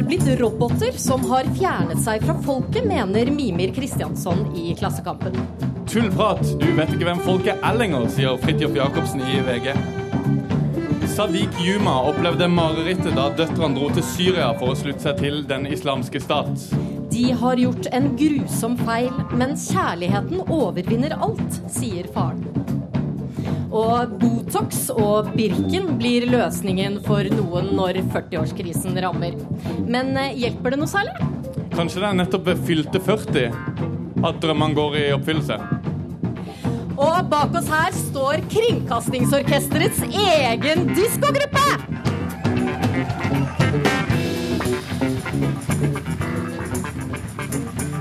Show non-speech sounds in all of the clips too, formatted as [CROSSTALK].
har blitt roboter som har fjernet seg fra folket, mener Mimir Kristiansson i Klassekampen. Tullprat, du vet ikke hvem folket er lenger, sier Fridtjof Jacobsen i VG. Sadiq Yuma opplevde marerittet da døtrene dro til Syria for å slutte seg til Den islamske stat. De har gjort en grusom feil, men kjærligheten overvinner alt, sier faren. Og Botox og Birken blir løsningen for noen når 40-årskrisen rammer. Men eh, hjelper det noe særlig? Kanskje det er nettopp ved fylte 40 at drømmene går i oppfyllelse. Og bak oss her står Kringkastingsorkesterets egen diskogruppe!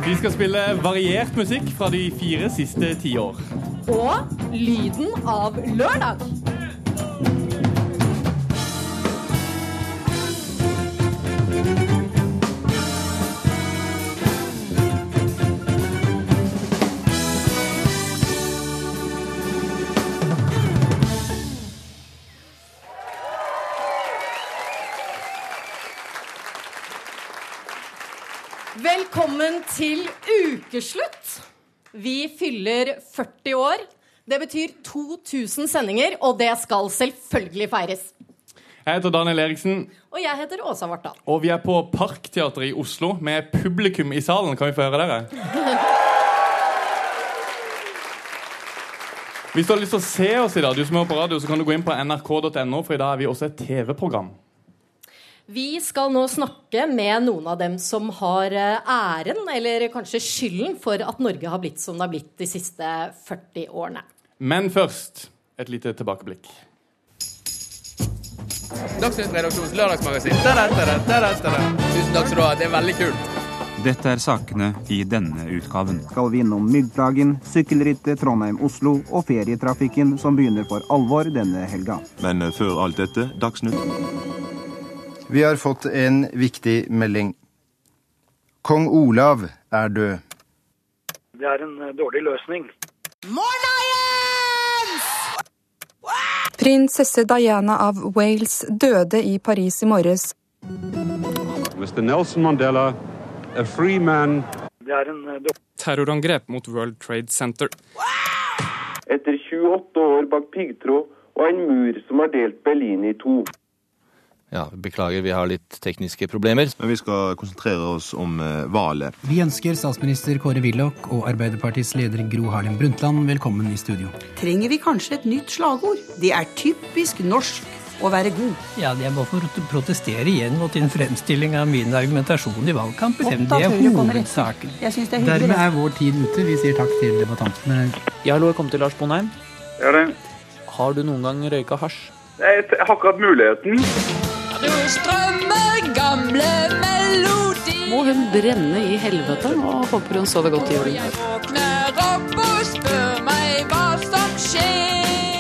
Vi skal spille variert musikk fra de fire siste tiår. Og lyden av lørdag. Velkommen til ukeslutt. Vi fyller 40 år. Det betyr 2000 sendinger, og det skal selvfølgelig feires. Jeg heter Daniel Eriksen, Og jeg heter Åsa Vartdal. og vi er på Parkteatret i Oslo med publikum i salen. Kan vi få høre dere? [LAUGHS] Hvis du har lyst til å se oss i dag, du som er på radio, så kan du gå inn på nrk.no, for i dag er vi også et TV-program. Vi skal nå snakke med noen av dem som har eh, æren, eller kanskje skylden, for at Norge har blitt som det har blitt de siste 40 årene. Men først et lite tilbakeblikk. Dagsnytt redaksjons lørdagsmagasin. Tusen takk skal du ha. Det er veldig kult. Dette er sakene i denne utgaven. skal vi innom myggplagen, sykkelrittet Trondheim-Oslo og ferietrafikken som begynner for alvor denne helga. Men eh, før alt dette, Dagsnytt. Vi har fått en viktig melding. Kong Olav er død. Det er en eh, dårlig løsning. Prinsesse Diana av Wales døde i Paris i morges. Mr. Nelson Mandela, a free man. Eh, Terrorangrep mot World Trade Center. Etter 28 år bak piggtråd og en mur som har delt Berlin i to. Ja, Beklager, vi har litt tekniske problemer. Men vi skal konsentrere oss om eh, valget. Vi ønsker statsminister Kåre Willoch og Arbeiderpartiets leder Gro Harlem Brundtland velkommen i studio. Trenger vi kanskje et nytt slagord? Det er typisk norsk å være god. Ja, Jeg må få protestere igjen mot din fremstilling av min argumentasjon i valgkampen. Det er hovedsaken. Jeg synes det er. Dermed er vår tid ute. Vi sier takk til debattantene. Ja, hallo, jeg kom til Lars Bonheim. Ja, det. Har du noen gang røyka hasj? Jeg har ikke hatt muligheten. Strømmer gamle melodi. Må hun brenne i helvete og håper hun sover godt i julen. Våkner opp og spør meg hva som skjer.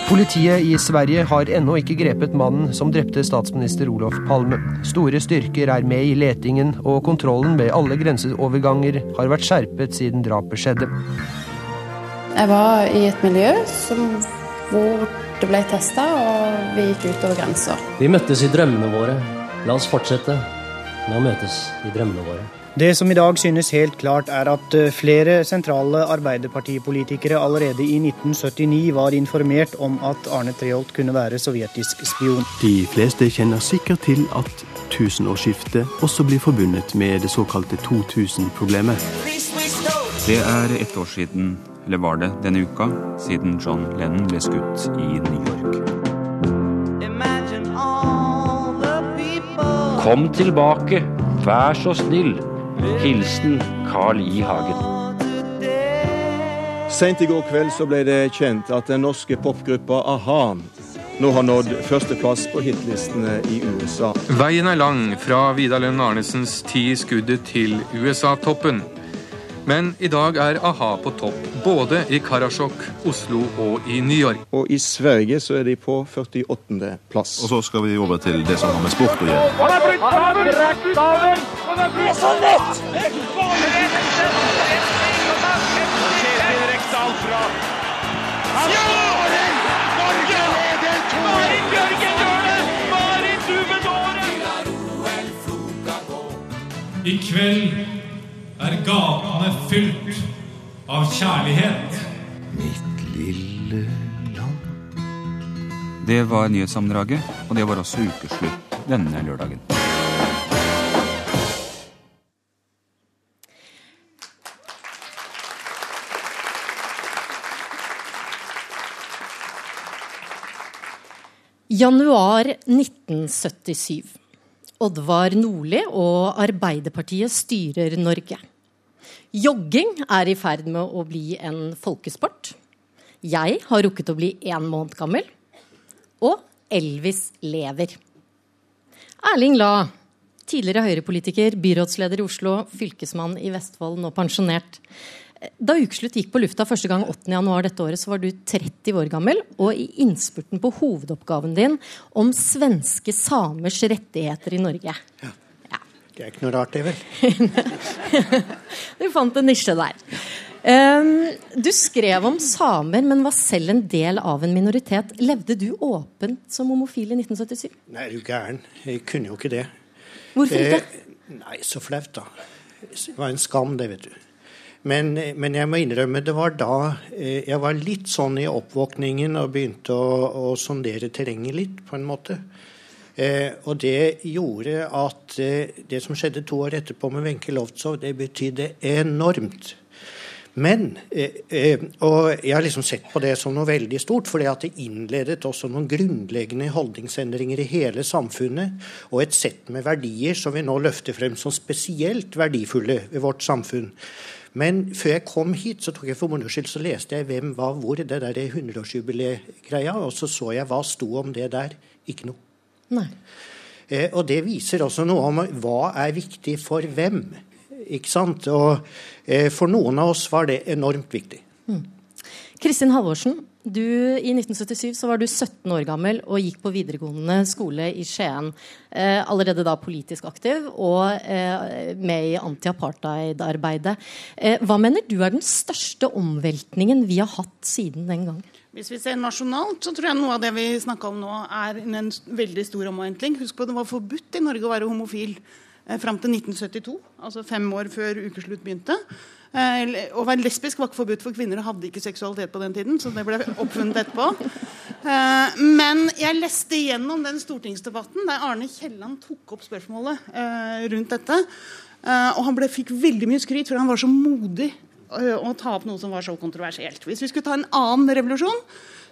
Politiet i Sverige har ennå ikke grepet mannen som drepte statsminister Olof Palme. Store styrker er med i letingen, og kontrollen ved alle grenseoverganger har vært skjerpet siden drapet skjedde. Jeg var i et miljø som, hvor det ble testa, og vi gikk utover grensa. Vi møttes i drømmene våre. La oss fortsette med å møtes i drømmene våre. Det som i dag synes helt klart, er at eh, flere sentrale arbeiderpartipolitikere allerede i 1979 var informert om at Arne Treholt kunne være sovjetisk spion. De fleste kjenner sikkert til at tusenårsskiftet også blir forbundet med det såkalte 2000-problemet. Det er ett år siden, eller var det denne uka, siden John Lennon ble skutt i New York. Kom tilbake, vær så snill. Hilsen Carl I. Hagen. Sent i går kveld så ble det kjent at den norske popgruppa a-ha nå har nådd førsteplass på hitlistene i USA. Veien er lang fra Vidar Lønn Arnesens Ti i skuddet til USA-toppen. Men i dag er a-ha på topp både i Karasjok, Oslo og i New York. Og i Sverige så er de på 48. plass. Og så skal vi over til det som har med sport å gjøre. Han blitt sammen! sammen! Det er så lett! Kjetil Rekdal fra Ja! Norge leder 2 Marit Bjørgen gjør det! Marit, du gatene fylt av kjærlighet. Mitt lille land. Det var nyhetssammendraget, og det var også ukeslutt denne lørdagen. Januar 1977. Oddvar Nordli og Arbeiderpartiet styrer Norge. Jogging er i ferd med å bli en folkesport. Jeg har rukket å bli én måned gammel. Og Elvis lever. Erling La, tidligere Høyre-politiker, byrådsleder i Oslo, fylkesmann i Vestfold, nå pensjonert. Da Ukeslutt gikk på lufta første gang 8.1 dette året, så var du 30 år gammel. Og i innspurten på hovedoppgaven din om svenske samers rettigheter i Norge. Ja. Det er ikke noe rart, det, vel? [LAUGHS] du fant en nisje der. Um, du skrev om samer, men var selv en del av en minoritet. Levde du åpent som homofil i 1977? Nei, er du gæren. Jeg kunne jo ikke det. Hvorfor ikke? Eh, nei, så flaut, da. Det var en skam, det, vet du. Men, men, jeg må innrømme det var da eh, jeg var litt sånn i oppvåkningen og begynte å, å sondere terrenget litt, på en måte. Eh, og det gjorde at eh, det som skjedde to år etterpå med Wenche Lovtsov, det betydde enormt. Men eh, Og jeg har liksom sett på det som noe veldig stort, fordi at det innledet også noen grunnleggende holdningsendringer i hele samfunnet, og et sett med verdier som vi nå løfter frem som spesielt verdifulle ved vårt samfunn. Men før jeg kom hit, så tok jeg for moro skyld så leste jeg hvem var hvor, det der 100-årsjubileet-greia, og så så jeg hva sto om det der. Ikke noe. Nei. Eh, og det viser også noe om hva er viktig for hvem. Ikke sant? Og eh, for noen av oss var det enormt viktig. Mm. Kristin Halvorsen, du, I 1977 så var du 17 år gammel og gikk på videregående skole i Skien. Eh, allerede da politisk aktiv og eh, med i anti-apartheid-arbeidet. Eh, hva mener du er den største omveltningen vi har hatt siden den gang? Hvis vi ser nasjonalt, så tror jeg noe av det vi snakka om nå, er en veldig stor omvendling. Husk på det var forbudt i Norge å være homofil eh, fram til 1972, altså fem år før ukeslutt begynte. Eh, å være lesbisk var ikke forbudt for kvinner og hadde ikke seksualitet på den tiden. så det ble oppfunnet etterpå. Eh, men jeg leste igjennom den stortingsdebatten der Arne Kielland tok opp spørsmålet eh, rundt dette. Uh, og han ble, fikk veldig mye skryt for han var så modig å ta opp noe som var så kontroversielt. Hvis vi skulle ta en annen revolusjon,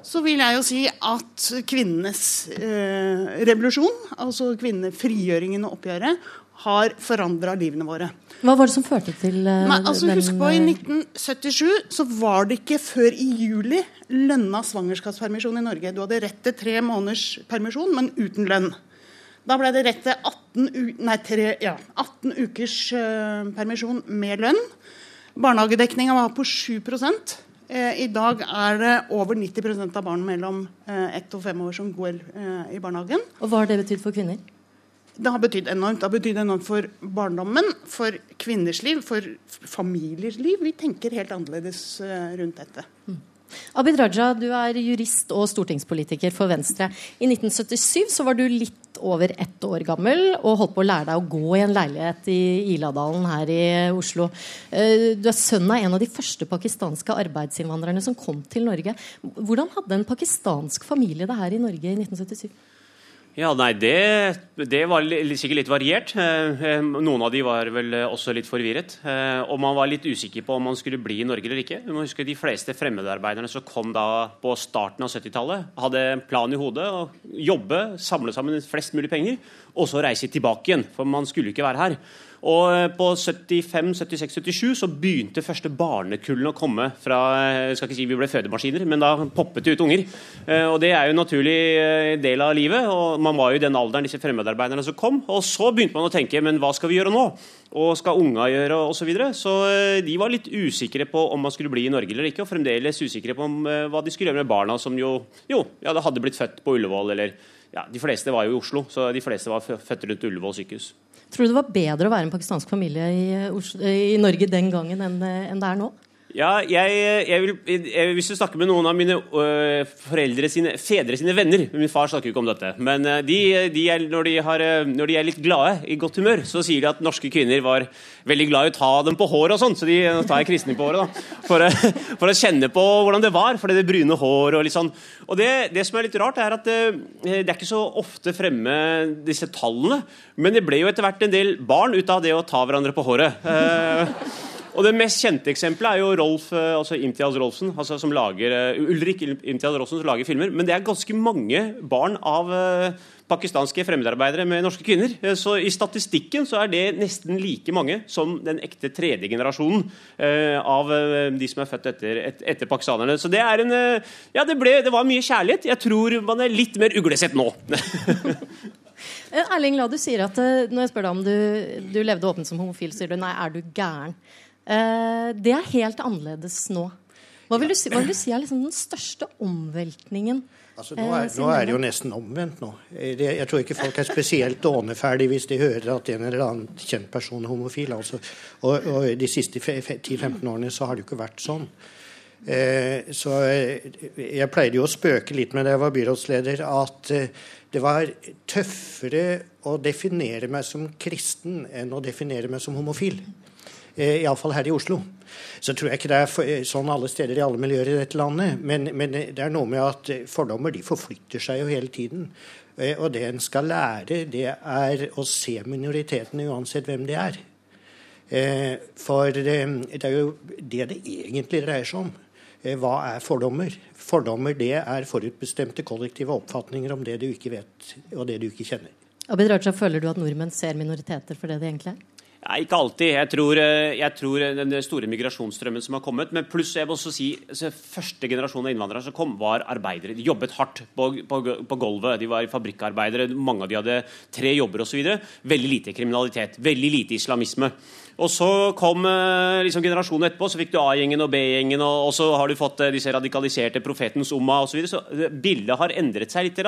så vil jeg jo si at kvinnenes eh, revolusjon, altså kvinnefrigjøringen og oppgjøret, har forandra livene våre. Hva var det som førte til eh, Nei, altså den, Husk på, i 1977 så var det ikke før i juli lønna svangerskapspermisjon i Norge. Du hadde rett til tre måneders permisjon, men uten lønn. Da ble det rett til 18, nei, tre, ja, 18 ukers uh, permisjon med lønn. Barnehagedekninga var på 7 eh, I dag er det over 90% av barn mellom eh, ett og fem år som går eh, i barnehagen. Og Hva har det betydd for kvinner? Det har betydd enormt. Det har betydd enormt for barndommen, for kvinners liv, for familiers liv. Vi tenker helt annerledes rundt dette. Mm. Abid Raja, du er jurist og stortingspolitiker for Venstre. I 1977 så var du litt over ett år gammel og holdt på å lære deg å gå i en leilighet i Iladalen her i Oslo. Eh, du er sønn av en av de første pakistanske arbeidsinnvandrerne som kom til Norge. Hvordan hadde en pakistansk familie det her i Norge i 1977? Ja, nei, det, det, var sikkert litt variert. Eh, eh, noen av de var vel også litt forvirret. Eh, og man var litt usikker på om man skulle bli i Norge eller ikke. Du må huske De fleste fremmedarbeiderne som kom da på starten av 70-tallet, hadde en plan i hodet å jobbe, samle sammen flest mulig penger, og så reise tilbake igjen. For man skulle ikke være her. Og eh, på 75, 76, 77 så begynte første barnekullene å komme fra jeg eh, skal ikke si vi ble fødemaskiner, men da poppet det ut unger. Eh, og Det er jo en naturlig del av livet. og Man var jo i den alderen disse fremmedarbeiderne som kom. Og så begynte man å tenke men hva skal vi gjøre nå? Og skal unga gjøre osv. Så, videre? så de var litt usikre på om man skulle bli i Norge eller ikke. Og fremdeles usikre på om, hva de skulle gjøre med barna som jo, jo ja, hadde blitt født på Ullevål. eller ja, De fleste var jo i Oslo, så de fleste var født rundt Ullevål sykehus. Tror du det var bedre å være en pakistansk familie i, i Norge den gangen enn, enn det er nå? Ja, jeg, jeg vil, jeg, Hvis du snakker med noen av mine øh, foreldre sine, fedre sine venner Min far snakker jo ikke om dette. Men de, de er, når, de har, når, de er, litt glade, i godt humør, så sier de at norske kvinner var veldig glad i å ta dem på håret og sånn. Så de tar jeg kristne på håret, da. For, for, å kjenne på hvordan det var. For det brune håret og litt sånn. Og det, det som er litt rart, er at det, det er ikke så ofte fremme disse tallene. Men det ble jo etter hvert en del barn ut av det å ta hverandre på håret. Uh, og Det mest kjente eksempelet er jo Rolf, eh, altså Imtiaz Rolfsen, altså som lager, uh, Ulrik Imtiaz Rolfsen som lager filmer. Men det er ganske mange barn av uh, pakistanske fremmedarbeidere med norske kvinner. Så i statistikken så er det nesten like mange som den ekte tredje generasjonen av de som er født etter, et, etter pakistanerne. Så det er en Ja, det, ble, det var mye kjærlighet. Jeg tror man er litt mer uglesett nå. [LAUGHS] Erling La, du sier at når jeg spør deg om du, du levde åpent som homofil, sier du nei, er du gæren? Eh, det er helt annerledes nå. Hva vil du si, vil du si er liksom den største omveltningen? Altså, nå, er, nå, er, det jo nesten omvendt nå. Jeg, tror ikke folk er spesielt dåneferdige hvis de hører at en eller annen kjent person er homofil. Altså. Og, og, de siste 10-15 årene så har det jo ikke vært sånn. Eh, så eh, jeg pleide jo å spøke litt med da jeg var byrådsleder, at eh, det var tøffere å definere meg som kristen enn å definere meg som homofil. Eh, Iallfall her i Oslo. Så tror jeg ikke det er eh, sånn alle steder i alle miljøer i dette landet. Men, men det er noe med at eh, fordommer de forflytter seg jo hele tiden. Og det en skal lære, det er å se minoritetene uansett hvem de er. For det er jo det det egentlig dreier seg om. Hva er fordommer? Fordommer det er forutbestemte kollektive oppfatninger om det du ikke vet, og det du ikke kjenner. Abid Raja, føler du at nordmenn ser minoriteter for det de egentlig er? Nei, ikke alltid. Jeg tror, eh, jeg tror, den store migrasjonsstrømmen som har kommet Men pluss jeg vil også si altså, første generasjon av innvandrere som kom, var arbeidere. De jobbet hardt på, på, på gulvet. De var fabrikkarbeidere. Mange av de hadde tre jobber osv. Veldig lite kriminalitet. Veldig lite islamisme. Og så kom eh, liksom, generasjonen etterpå, så fikk du A-gjengen og B-gjengen, og, og, så har du fått eh, disse radikaliserte profetens Umma osv. Så, videre. så bildet har endret seg litt.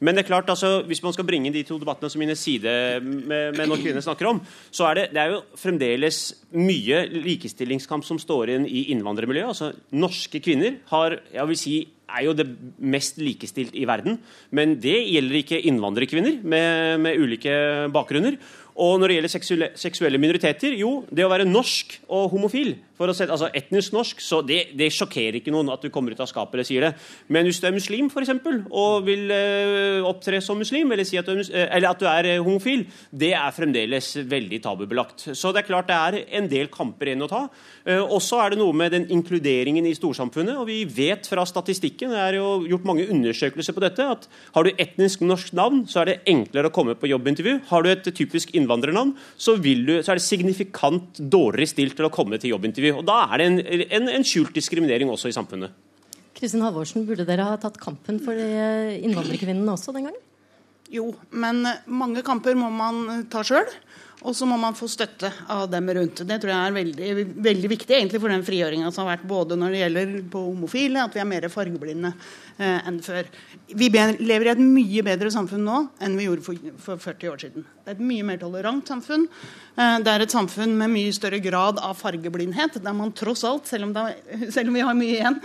Men det er klart, altså, hvis man skal bringe de to debattene som mine side med, med kvinner snakker om, så er det, det er jo fremdeles mye likestillingskamp som står inn i innvandrermiljøet. Altså, norske kvinner har jeg vil si, er jo det mest likestilt i verden. Men det gjelder ikke innvandrerkvinner med, med ulike bakgrunner. Og når det gjelder seksuelle, minoriteter, jo, det å være norsk og homofil for å sette, altså Etnisk norsk, så det, det sjokkerer ikke noen at du kommer ut av skapet eller sier det. Men hvis du er muslim for eksempel, og vil eh, opptre som muslim, eller, si at du uh, eller at du er uh, homofil, det er fremdeles veldig tabubelagt. Så det er klart det er en del kamper igjen å ta. Eh, også er det noe med den inkluderingen i storsamfunnet. og Vi vet fra statistikken, det er jo gjort mange undersøkelser på dette, at har du etnisk norsk navn, så er det enklere å komme på jobbintervju. Har du et typisk innvandrernavn, så, du, så er det signifikant dårligere stilt til å komme til jobbintervju. Og Da er det en, en, en skjult diskriminering også i samfunnet. Kristin Halvorsen, burde dere ha tatt kampen for innvandrerkvinnene også den gangen? Jo, men mange kamper må man ta sjøl. Og så må man få støtte av dem rundt. Det tror jeg er veldig, veldig viktig egentlig for den frigjøringa som har vært både når det gjelder på homofile, at vi er mer fargeblinde eh, enn før. Vi lever i et mye bedre samfunn nå enn vi gjorde for, for 40 år siden. Det er et mye mer tolerant samfunn. Eh, det er et samfunn med mye større grad av fargeblindhet, der man tross alt, selv om, det, selv om vi har mye igjen,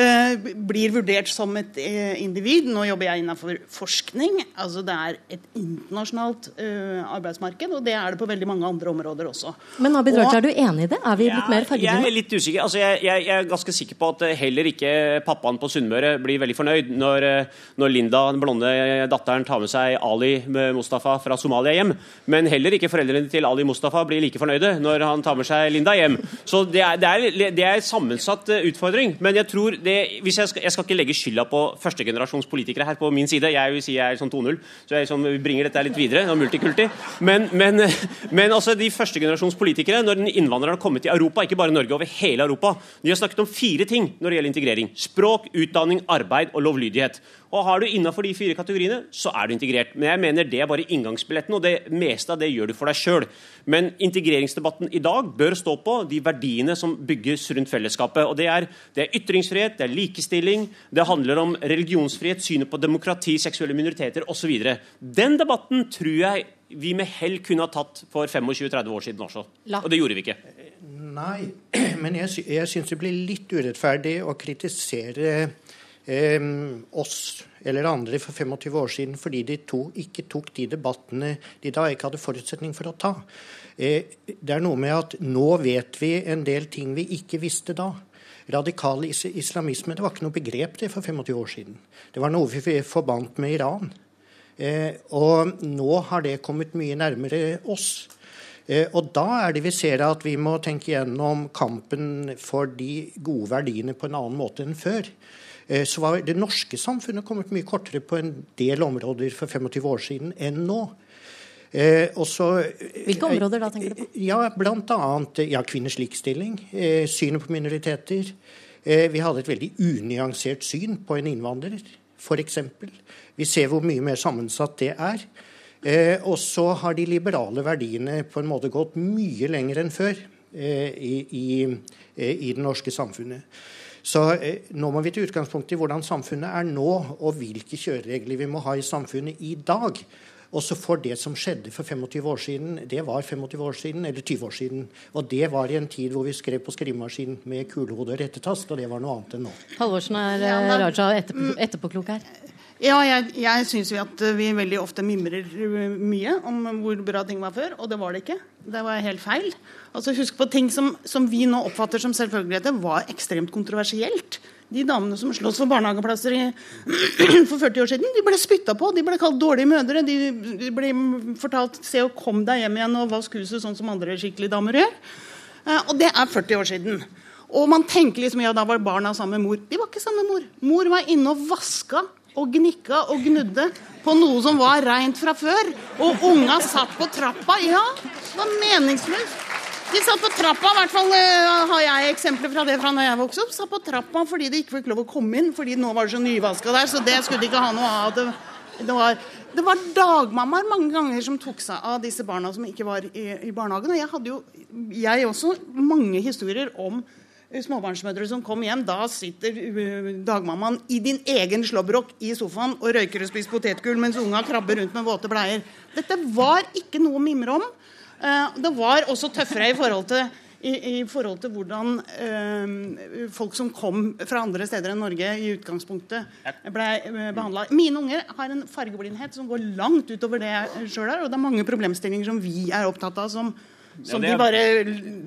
eh, blir vurdert som et eh, individ. Nå jobber jeg innenfor forskning. altså Det er et internasjonalt uh, arbeidsmarked, og det er det på veldig mange andre områder også. Men Abid Raja, er du enig i det? Er vi ja, blitt mer fargeblinde? Jeg er litt usikker. Altså, jeg, jeg, jeg, er ganske sikker på at heller ikke pappaen på Sunnmøre blir veldig fornøyd når, når, Linda, den blonde datteren, tar med seg Ali Mustafa fra Somalia hjem. Men heller ikke foreldrene til Ali Mustafa blir like fornøyde når han tar med seg Linda hjem. Så det er, det er, det er en sammensatt utfordring. Men jeg tror det, hvis jeg, skal, jeg skal ikke legge skylda på førstegenerasjons politikere her på min side. Jeg vil si jeg er sånn 2-0, så jeg sånn, bringer dette litt videre. multikulti. Men, men, men altså, de førstegenerasjons politikere, når innvandrerne har kommet til Europa, ikke bare Norge, over hele Europa, de har snakket om fire ting når det gjelder integrering. Språk, utdanning, arbeid og lovlydighet. Og Har du innafor de fire kategoriene, så er du integrert. Men jeg mener det er bare inngangsbilletten, og det meste av det gjør du for deg sjøl. Men integreringsdebatten i dag bør stå på de verdiene som bygges rundt fellesskapet. og Det er, det er ytringsfrihet, det er likestilling, det handler om religionsfrihet, synet på demokrati, seksuelle minoriteter osv. Den debatten tror jeg vi med hell kunne ha tatt for 25-30 år siden også. La. Og det gjorde vi ikke. Nei, [CLEARS THROAT] men jeg, jeg syns det blir litt urettferdig å kritisere eh, oss eller andre for 25 år siden fordi de to, ikke tok de debattene de da ikke hadde forutsetning for å ta. Eh, det er noe med at nå vet vi en del ting vi ikke visste da. Radikal is islamisme det var ikke noe begrep det for 25 år siden. Det var noe vi forbandt med Iran. Eh, og nå har det kommet mye nærmere oss. Eh, og da er det vi ser at vi må tenke gjennom kampen for de gode verdiene på en annen måte enn før. Eh, så var det norske samfunnet kommet mye kortere på en del områder for 25 år siden enn nå. Eh, og Hvilke områder da, tenker du på? Ja, blant annet ja, kvinners likestilling, synet på minoriteter. Eh, vi hadde et veldig unyansert syn på en innvandrer, f.eks. Vi ser hvor mye mer sammensatt det er. Eh, og så har de liberale verdiene på en måte gått mye lenger enn før eh, i, i, eh, i det norske samfunnet. Så eh, nå må vi til utgangspunkt i hvordan samfunnet er nå, og hvilke kjøreregler vi må ha i samfunnet i dag. Også for det som skjedde for 25 år siden, det var 25 år siden, eller 20 år siden. Og det var i en tid hvor vi skrev på skrivemaskin med kulehode og rettetast, og det var noe annet enn nå. Halvorsen er Ja, eh, Raja etterpå, etterpåklok her. Ja, jeg, jeg syns jo at vi veldig ofte mimrer uh, mye om hvor bra ting var før, og det var det ikke. Det var helt feil. Altså Husk på ting som, som vi nå oppfatter som selvfølgeligheter, var ekstremt kontroversielt. De damene som sloss for barnehageplasser i, [CLEARS THROAT] for 40 år siden, de ble spytta på. De ble kalt dårlige mødre. De, de ble fortalt 'se og kom deg hjem igjen og vask huset', sånn som andre skikkelige damer gjør. Eh, Og det er 40 år siden. Og man tenker liksom ja, da var barna sammen med mor. De var ikke sammen med mor. Mor var inne og vaska og gnikka og gnudde på noe som var reint fra før. Og unga satt på trappa. Ja, det var meningsløst. De satt på trappa, i hvert fall eh, har jeg eksempler fra det fra når jeg vokste opp. Satt på trappa fordi de ikke fikk lov å komme inn, fordi nå var det så nyvaska der. Så det skulle de ikke ha noe av. Det, det, var, det var dagmammaer mange ganger som tok seg av disse barna som ikke var i, i barnehagen. Og jeg hadde jo, jeg også, mange historier om småbarnsmødre som kom hjem. Da sitter uh, dagmammaen i din egen slåbrok i sofaen og røyker og spiser potetgull mens unga krabber rundt med våte bleier. Dette var ikke noe å mimre om. Eh, det var også tøffere i forhold til i, i forhold til hvordan eh, folk som kom fra andre steder enn Norge i utgangspunktet ble behandla. Mine unger har en fargeblindhet som går langt utover det jeg sjøl har. Og det er mange problemstillinger som vi er opptatt av, som, som det er- de bare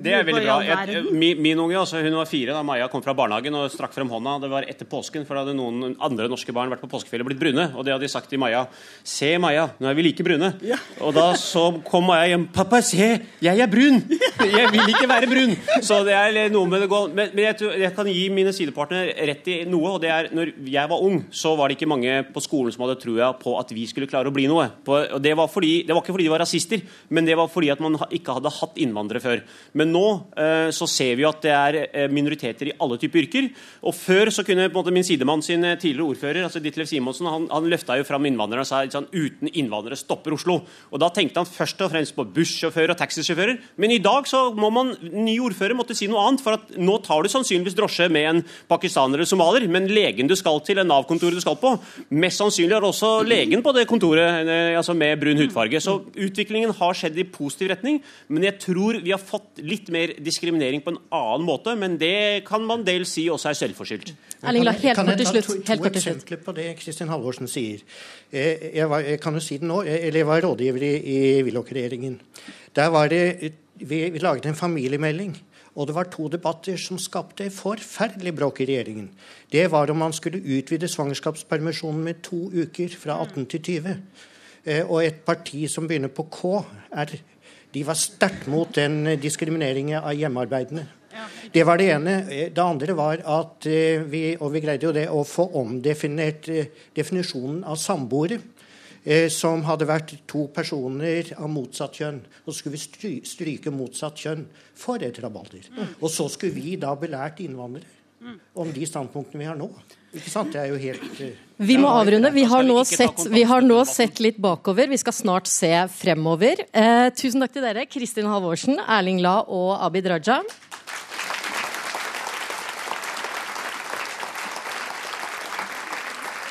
Det er veldig bra. Jeg, min, min unge altså, hun var fire da Maja kom fra barnehagen og strakk frem hånda. Det var etter påsken, for da hadde noen andre norske barn vært på påskefjellet og blitt brune. Og det hadde de sagt til Maja. Se, Maja, nå er vi like brune. Og da så kom Maja hjem. Pappa, se, jeg er brun! [LAUGHS] Jeg vil ikke være brun! Så det er noe med det gå Men, men jeg, jeg kan gi mine sidepartnere rett i noe, og det er når jeg var ung, så var det ikke mange på skolen som hadde trua på at vi skulle klare å bli noe. På, og det var, fordi, det var ikke fordi de var rasister, men det var fordi at man ikke hadde hatt innvandrere før. Men nå eh, så ser vi at det er eh, minoriteter i alle typer yrker. Og før så kunne en måte min sidemann sin eh, tidligere ordfører, altså Ditlev Simonsen, han, han løfta jo fram innvandrere og sa sånn, uten innvandrere stopper Oslo. Og da tenkte han først og fremst på bussjåfører og taxisjåfører. Men i dag så må man, ny ordfører måtte si noe annet, for at nå tar du sannsynligvis drosje med en pakistaner eller somalier, men legen du skal til, eller Nav-kontoret du skal på, mest sannsynlig har også legen på det kontoret altså med brun hudfarge. Så utviklingen har skjedd i positiv retning, men jeg tror vi har fått litt mer diskriminering på en annen måte, men det kan man del si også er selvforskyldt. Erling helt Kan kort jeg til ta. To, Helt to kort eksempler på det Kristin Halvorsen sier. Eh, Jeg, var, jeg kan jo si det nå. Jeg, eller jeg var rådgiver i, i Willoch-regjeringen. Der var det, vi, vi laget en familiemelding. Og det var to debatter som skapte forferdelig bråk i regjeringen. Det var om man skulle utvide svangerskapspermisjonen med to uker, fra 18 til 20. Eh, Og et parti som begynner på K, er, de var sterkt mot den eh, diskrimineringen av hjemmearbeidende. Det var det ene. Eh, Det andre var at eh, vi, og vi greide jo det, å få omdefinert definisjonen av samboere. Som hadde vært to personer av motsatt kjønn. Og så skulle vi stryke motsatt kjønn for et rabalder. Og så skulle vi da belært innvandrere om de standpunktene vi har nå. Ikke sant? Det er jo helt eh, Vi må avrunde. Vi har, nå sett, vi har nå sett litt bakover. Vi skal snart se fremover. Eh, tusen takk til dere, Kristin Halvorsen, Erling La og Abid Raja.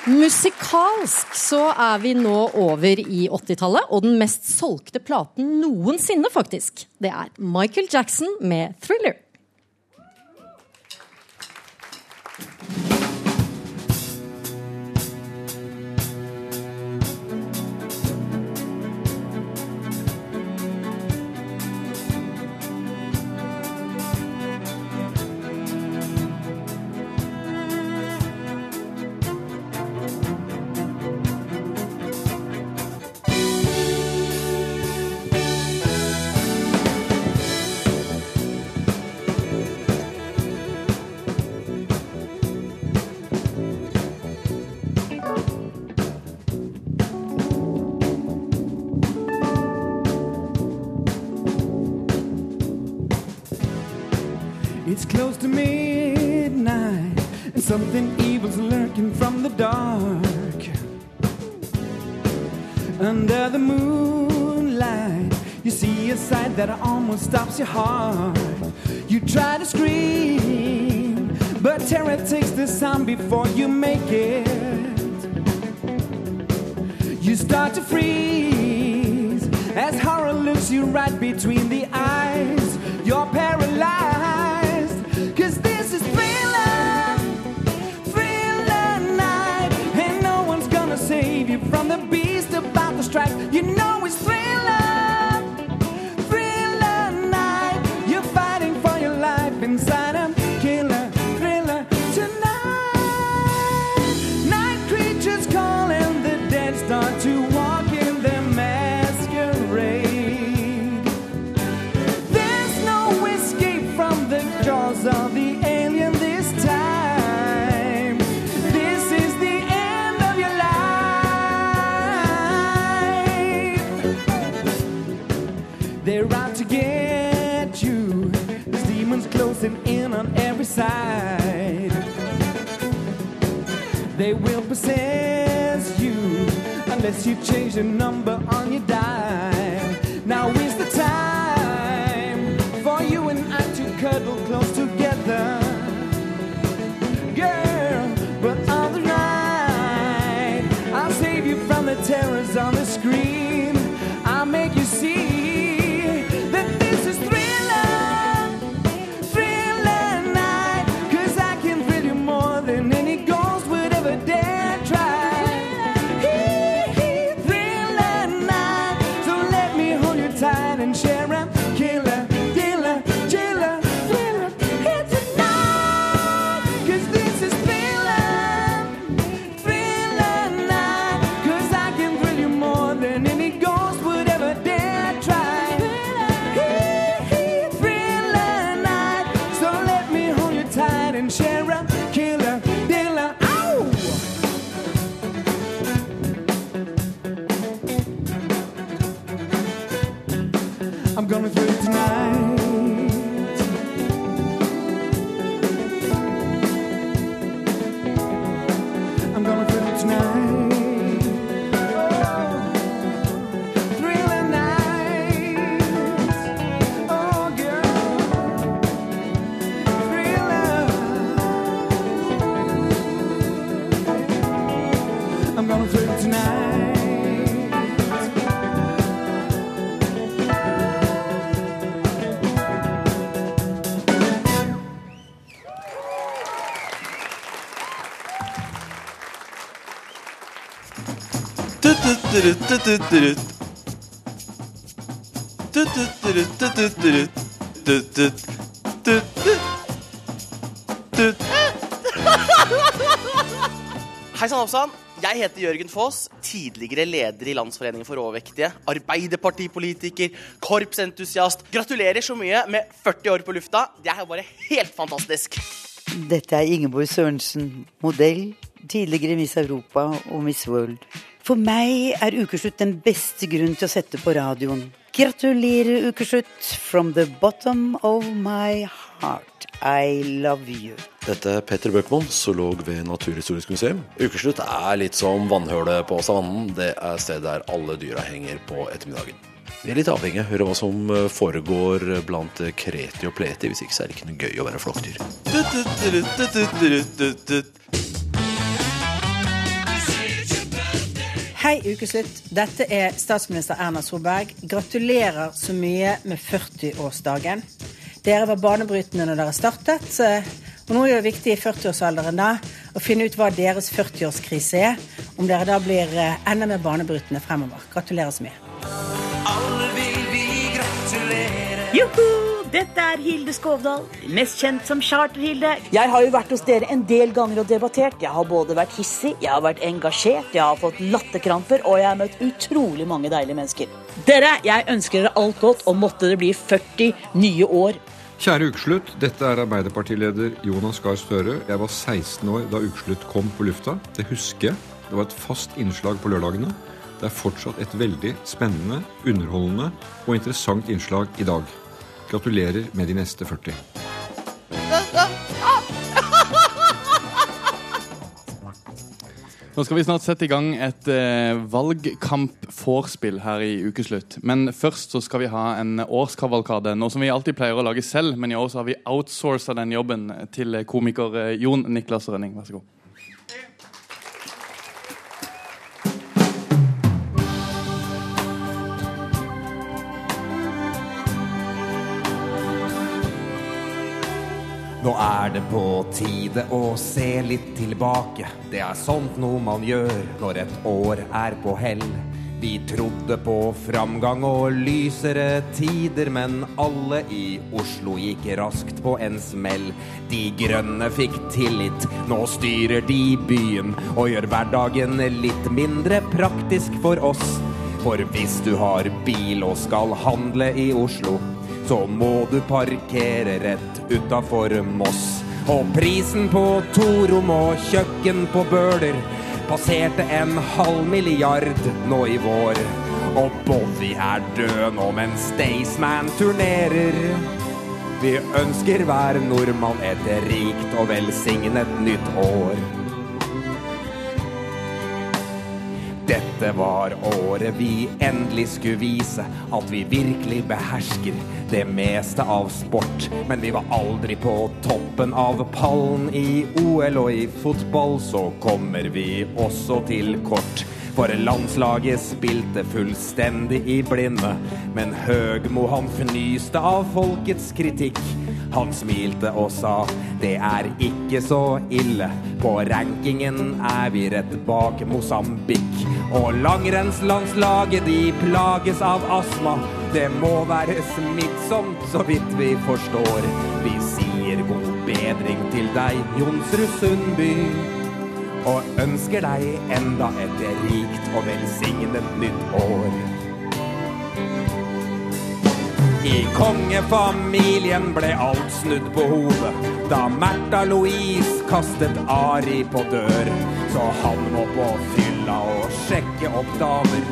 Musikalsk så er vi nå over i 80-tallet, og den mest solgte platen noensinne, faktisk. Det er Michael Jackson med 'Thriller'. Something evil's lurking from the dark. Under the moonlight, you see a sight that almost stops your heart. You try to scream, but terror takes the sound before you make it. You start to freeze as horror looks you right between the eyes. About to strike. You know it's thriller, They will possess you unless you change the number on your dial. Now is the time for you and I to cuddle close together. Hei sann, hoppsann. Jeg heter Jørgen Foss, tidligere leder i Landsforeningen for overvektige, arbeiderpartipolitiker, korpsentusiast. Gratulerer så mye med 40 år på lufta. Det er bare helt fantastisk. Dette er Ingeborg Sørensen, modell, tidligere Miss Europa og Miss World. For meg er ukeslutt den beste grunn til å sette på radioen. Gratulerer, ukeslutt, from the bottom of my heart. I love you. Dette er Petter Bøckmann, zoolog ved Naturhistorisk museum. Ukeslutt er litt som vannhølet på savannen. Det er stedet der alle dyra henger på ettermiddagen. Vi er litt avhengig av å høre hva som foregår blant kreti og pleti. Hvis ikke så er det ikke noe gøy å være flokkdyr. Hei, ukeslutt. Dette er statsminister Erna Solberg. Gratulerer så mye med 40-årsdagen. Dere var banebrytende når dere startet. eh, Og nå er det viktig i 40-årsalderen da å finne ut hva deres 40-årskrise er. Om dere da blir eh, enda mer banebrytende fremover. Gratulerer så mye. Alle vil vi gratulere. Joho! Dette er Hilde Skovdal, mest kjent som Charter-Hilde. Jeg har jo vært hos dere en del ganger og debattert. Jeg har både vært hissig, jeg har vært engasjert, jeg har fått latterkramper, og jeg har møtt utrolig mange deilige mennesker. Dere, jeg ønsker dere alt godt, og måtte det bli 40 nye år. Kjære ukeslutt, dette er Arbeiderpartileder Jonas Gahr Støre. Jeg var 16 år da ukeslutt kom på lufta. Det husker jeg. Det var et fast innslag på lørdagene. Det er fortsatt et veldig spennende, underholdende og interessant innslag i dag. Gratulerer med de neste 40. Nå skal vi snart sette i gang et eh, valgkamp-vorspiel her i ukeslutt. Men først så skal vi ha en årskavalkade, noe som vi alltid pleier å lage selv. Men i år så har vi outsourca den jobben til komiker eh, Jon Niklas Rønning. Vær så god. Nå er det på tide å se litt tilbake. Det er sånt noe man gjør når et år er på hell. Vi trodde på framgang og lysere tider, men alle i Oslo gikk raskt på en smell. De grønne fikk tillit, nå styrer de byen og gjør hverdagen litt mindre praktisk for oss. For hvis du har bil og skal handle i Oslo, så må du parkere rett utafor Moss. Og prisen på torom og kjøkken på Bøler passerte en halv milliard nå i vår. Og Bobby er død nå mens Staysman turnerer. Vi ønsker hver nordmann et rikt og velsignet nytt år. Dette var året vi endelig skulle vise at vi virkelig behersker det meste av sport. Men vi var aldri på toppen av pallen i OL, og i fotball så kommer vi også til kort. For landslaget spilte fullstendig i blinde, men Høgmo han fnyste av folkets kritikk. Han smilte og sa det er ikke så ille. På rankingen er vi rett bak Mosambik. Og langrennslandslaget de plages av astma. Det må være smittsomt, så vidt vi forstår. Vi sier god bedring til deg, Jonsrud Sundby. Og ønsker deg enda et rikt og velsignet nytt år. I kongefamilien ble alt snudd på hodet da Märtha Louise kastet Ari på dør. Så han må på fylla og sjekke opp damer.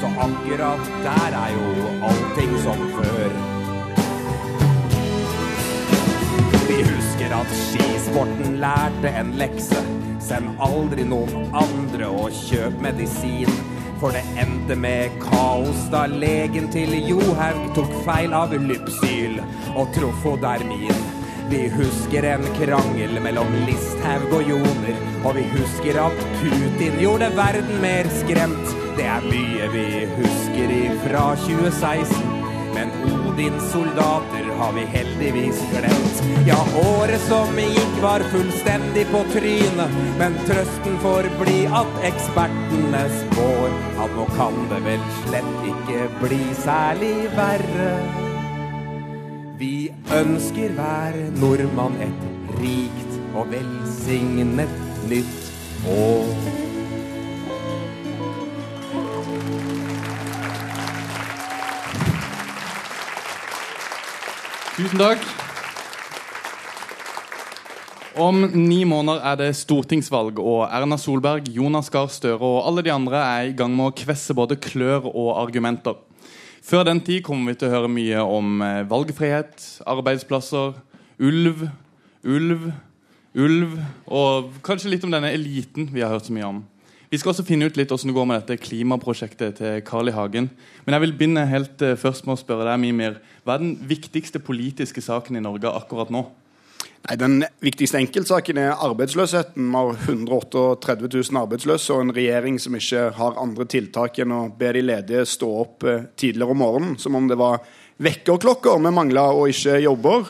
Så akkurat der er jo allting som før. Vi husker at skisporten lærte en lekse. Send aldri noen andre og kjøp medisin. For det endte med kaos da legen til Johaug tok feil av Lypsyl og Trofodermin. Vi husker en krangel mellom Listhaug og Joner, og vi husker at Putin gjorde verden mer skremt. Det er mye vi husker ifra 2016. Men Odins soldater har vi heldigvis glemt. Ja, året som gikk var fullstendig på trynet, men trøsten får bli at ekspertene spår at nå kan det vel slett ikke bli særlig verre. Vi ønsker hver nordmann et rikt og velsignet nytt år. Tusen takk. Om ni måneder er det stortingsvalg, og Erna Solberg, Jonas Gahr Støre og alle de andre er i gang med å kvesse både klør og argumenter. Før den tid kommer vi til å høre mye om eh, valgfrihet, arbeidsplasser, ulv, ulv, ulv og kanskje litt om denne eliten vi har hørt så mye om. Vi skal også finne ut litt hvordan det går med dette klimaprosjektet til Carl I. Hagen. Men jeg vil begynne helt eh, først med å spørre deg, Mimir. Hva er den viktigste politiske saken i Norge akkurat nå? Nei, Den viktigste enkeltsaken er arbeidsløsheten. Vi har 138 000 arbeidsløse og en regjering som ikke har andre tiltak enn å be de ledige stå opp eh, tidligere om morgenen, som om det var vekkerklokker vi mangla og ikke jobber.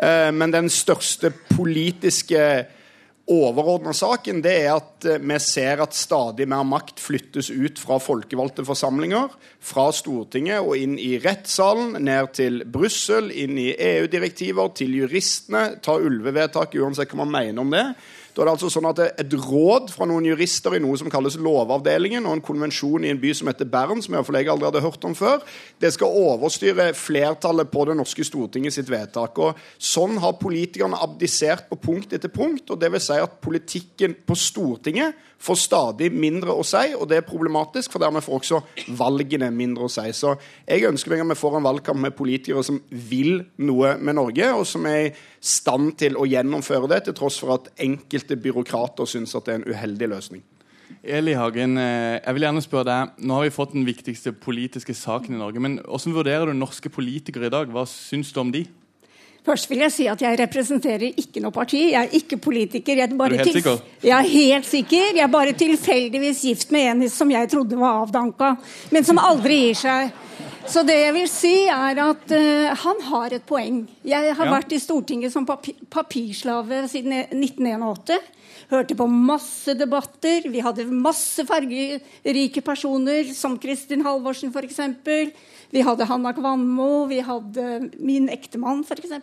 Eh, men den største politiske overordna saken det er at eh, vi ser at stadig mer makt flyttes ut fra folkevalgte forsamlinger, fra Stortinget og inn i rettssalen, ned til Brussel, inn i EU-direktiver, til juristene. Ta ulvevedtaket, uansett hva man mener om det. Da er det altså sånn at Et råd fra noen jurister i noe som kalles Lovavdelingen, og en konvensjon i en by som heter Bern, som jeg, jeg aldri hadde hørt om før, det skal overstyre flertallet på det norske Stortinget sitt vedtak. Og Sånn har politikerne abdisert på punkt etter punkt. og det vil si at Politikken på Stortinget får stadig mindre å si, og det er problematisk, for dermed får også valgene mindre å si. Så jeg ønsker meg at vi får en valgkamp med politikere som vil noe med Norge, og som er i stand til å gjennomføre det, til tross for at enkelte byråkrater syns at det er en uheldig løsning. Eli Hagen, eh, jeg vil gjerne spørre deg, Nå har vi fått den viktigste politiske saken i Norge. men Hvordan vurderer du norske politikere i dag? Hva syns du om de? Først vil jeg si at jeg representerer ikke noe parti. Jeg er ikke politiker. Jeg er, bare Er helt sikker? jeg er helt sikker. Jeg er bare tilfeldigvis gift med en som jeg trodde var avdanka, men som aldri gir seg. Så det jeg vil si, er at uh, han har et poeng. Jeg har Ja. vært i Stortinget som papi papirslave siden 1981. Hørte på masse debatter. Vi hadde masse fargerike personer, som Kristin Halvorsen f.eks. Vi hadde Hanna Kvanmo, vi hadde min ektemann f.eks.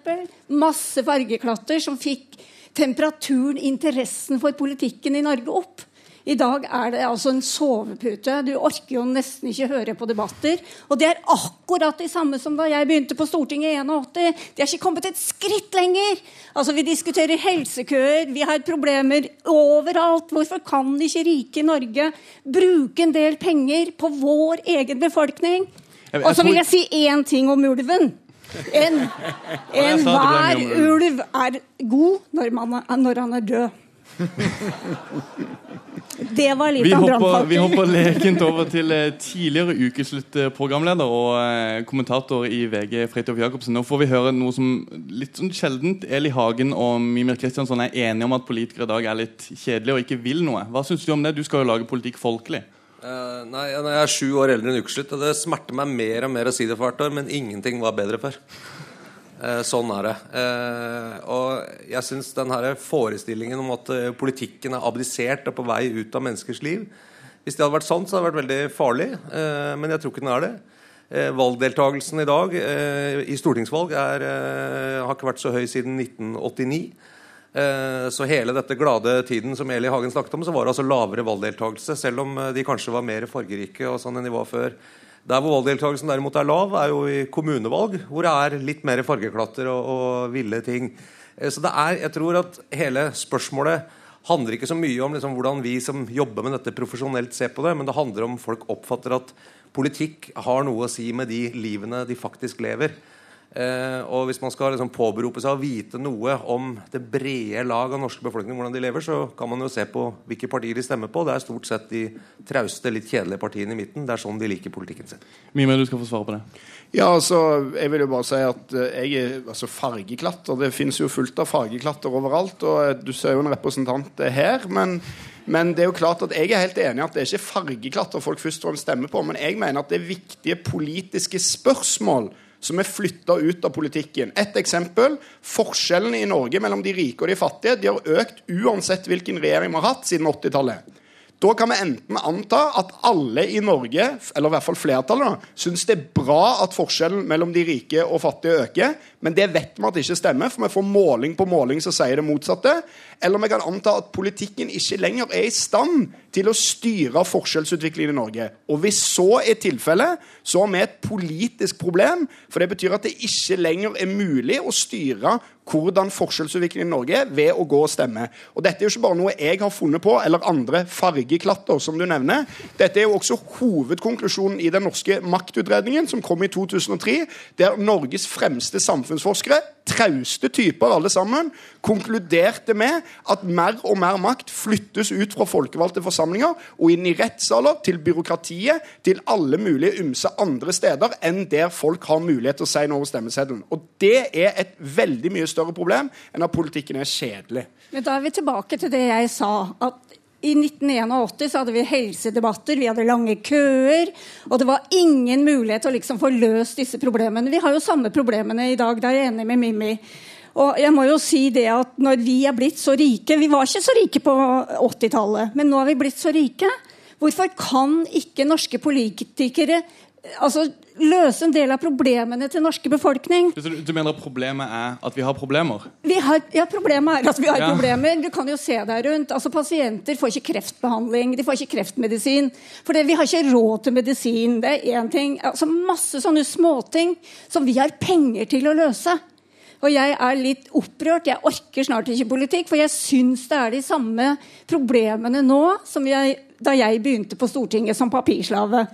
Masse fargeklatter som fikk temperaturen, interessen for politikken i Norge opp. I dag er det altså en sovepute. Du orker jo nesten ikke høre på debatter. Og det er akkurat det samme som da jeg begynte på Stortinget i 81. De har ikke kommet et skritt lenger. Altså Vi diskuterer helsekøer, vi har problemer overalt. Hvorfor kan ikke rike Norge bruke en del penger på vår egen befolkning? Og så vil jeg si én ting om ulven. Enhver en ulv. ulv er god når, man er, når han er død. [LAUGHS] Det var litt Vi av hopper, vi hopper lekent over til eh, tidligere ukeslutt-programleder og eh, kommentator i VG, Fridtjof Jacobsen. Nå får vi høre noe som litt sånn sjeldent Eli Hagen og Mimir Kristiansson er enige om at politikere i dag er litt kjedelige og ikke vil noe. Hva syns du om det? Du skal jo lage politikk folkelig. Eh, nei, nei, Jeg er sju år eldre enn ukeslutt, og det smerter meg mer og mer å si det for hvert år, men ingenting var bedre før. Eh, sånn er det. Eh, og jeg syns denne forestillingen om at eh, politikken er abdisert og på vei ut av menneskers liv Hvis det hadde vært sant, så hadde det vært veldig farlig, men jeg tror ikke den er det. valgdeltakelsen i dag i stortingsvalg er, har ikke vært så høy siden 1989. Eh, Så hele dette glade tiden som Eli Hagen snakket om, så var det altså lavere valgdeltakelse, selv om de kanskje var mer fargerike og sånn enn de var før. Der hvor valgdeltakelsen derimot er lav, er jo i kommunevalg, hvor det er litt mer fargeklatter og, og ville ting. Eh, Så det er, jeg tror at hele spørsmålet handler ikke så mye om liksom, hvordan vi som jobber med dette profesjonelt ser på det, men det handler om folk oppfatter at politikk har noe å si med de livene de faktisk lever. Eh, og hvis man skal liksom påberope seg å vite noe om det brede lag av norske befolkning, hvordan de lever, så kan man jo se på hvilke partier de stemmer på. Det er stort sett de trauste, litt kjedelige partiene i midten. Det er sånn de liker politikken sin. Mime, du skal få svare på det. Ja, altså, jeg vil jo bare si at eh, jeg er altså fargeklatter. Det finnes jo fullt av fargeklatter overalt. Og eh, du ser jo en representant eh, her. Men, men det er jo klart at jeg er helt enig i at det er ikke fargeklatter folk først og fremst stemmer på. Men jeg mener at det er viktige politiske spørsmål som er flytta ut av politikken. Et eksempel. Forskjellene i Norge mellom de rike og de fattige de har økt uansett hvilken regjering vi har hatt siden 80-tallet. Da kan vi enten anta at alle i Norge, eller i hvert fall flertallet, syns det er bra at forskjellen mellom de rike og fattige øker, men det vet vi at det ikke stemmer, for vi får måling på måling som sier det motsatte. Eller vi kan anta at politikken ikke lenger er i stand til å styre forskjellsutviklingen i Norge. Og hvis så er tilfellet, så har vi et politisk problem, for det betyr at det ikke lenger er mulig å styre hvordan forskjellsutviklingen i Norge er ved å gå og stemme. Og dette er jo ikke bare noe jeg har funnet på, eller andre fargeklatter, som du nevner. Dette er jo også hovedkonklusjonen i den norske maktutredningen, som kom i 2003, der Norges fremste samfunnsforskere, trauste typer alle sammen, konkluderte med at mer og mer makt flyttes ut fra folkevalgte forsamlinger og inn i rettssaler, til byråkratiet, til alle mulige ymse andre steder enn der folk har mulighet til å si noe over stemmeseddelen. Og det er et veldig mye større problem enn at politikken er kjedelig. Men da er vi tilbake til det jeg sa. at i 1981 så hadde vi helsedebatter, vi hadde lange køer, og det var ingen mulighet til å liksom få løst disse problemene. Vi har jo samme problemene i dag, der er jeg enig med Mimmi. Og jeg må jo si det at når vi er blitt så rike Vi var ikke så rike på 80-tallet, men nå er vi blitt så rike. Hvorfor kan ikke norske politikere altså, løse en del av problemene til norske befolkning? Du, du mener problemet er at vi har problemer? Vi har, ja, Problemet er at vi har Ja. problemer. Du kan jo se deg rundt. altså Pasienter får ikke kreftbehandling, de får ikke kreftmedisin. For vi har ikke råd til medisin. Det er én ting. altså Masse sånne småting som vi har penger til å løse. Og jeg er litt opprørt. Jeg orker snart ikke politikk, for jeg syns det er de samme problemene nå som jeg, da jeg begynte på Stortinget som papirslave.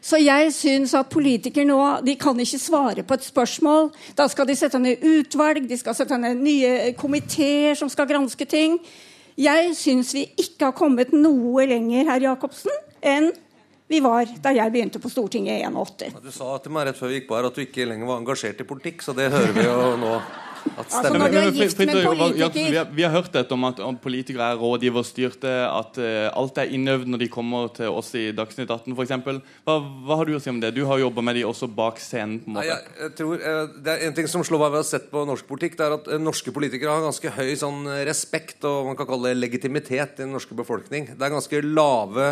Så jeg syns at politikere nå de kan ikke svare på et spørsmål. Da skal de sette ned utvalg, de skal sette ned nye komiteer som skal granske ting. Jeg syns vi ikke har kommet noe lenger, herr Jacobsen, enn vi var da jeg begynte på Stortinget i 81. Du sa til meg rett før vi gikk på her at du ikke lenger var engasjert i politikk, så det hører vi jo nå. At Altså, når du er gift med en politiker- vi, har, vi har hørt dette om at politikere er rådgiverstyrte, at eh, alt er innøvd når de kommer til oss i Dagsnytt 18 f.eks. Hva, hva har du å si om det? Du har jobba med de også bak scenen. på en måte. jeg, jeg tror, eh, det er En ting som slår meg ved å ha sett på norsk politikk, det er at eh, norske politikere har ganske høy sånn, respekt og man kan kalle det legitimitet i den norske befolkning. Det er ganske lave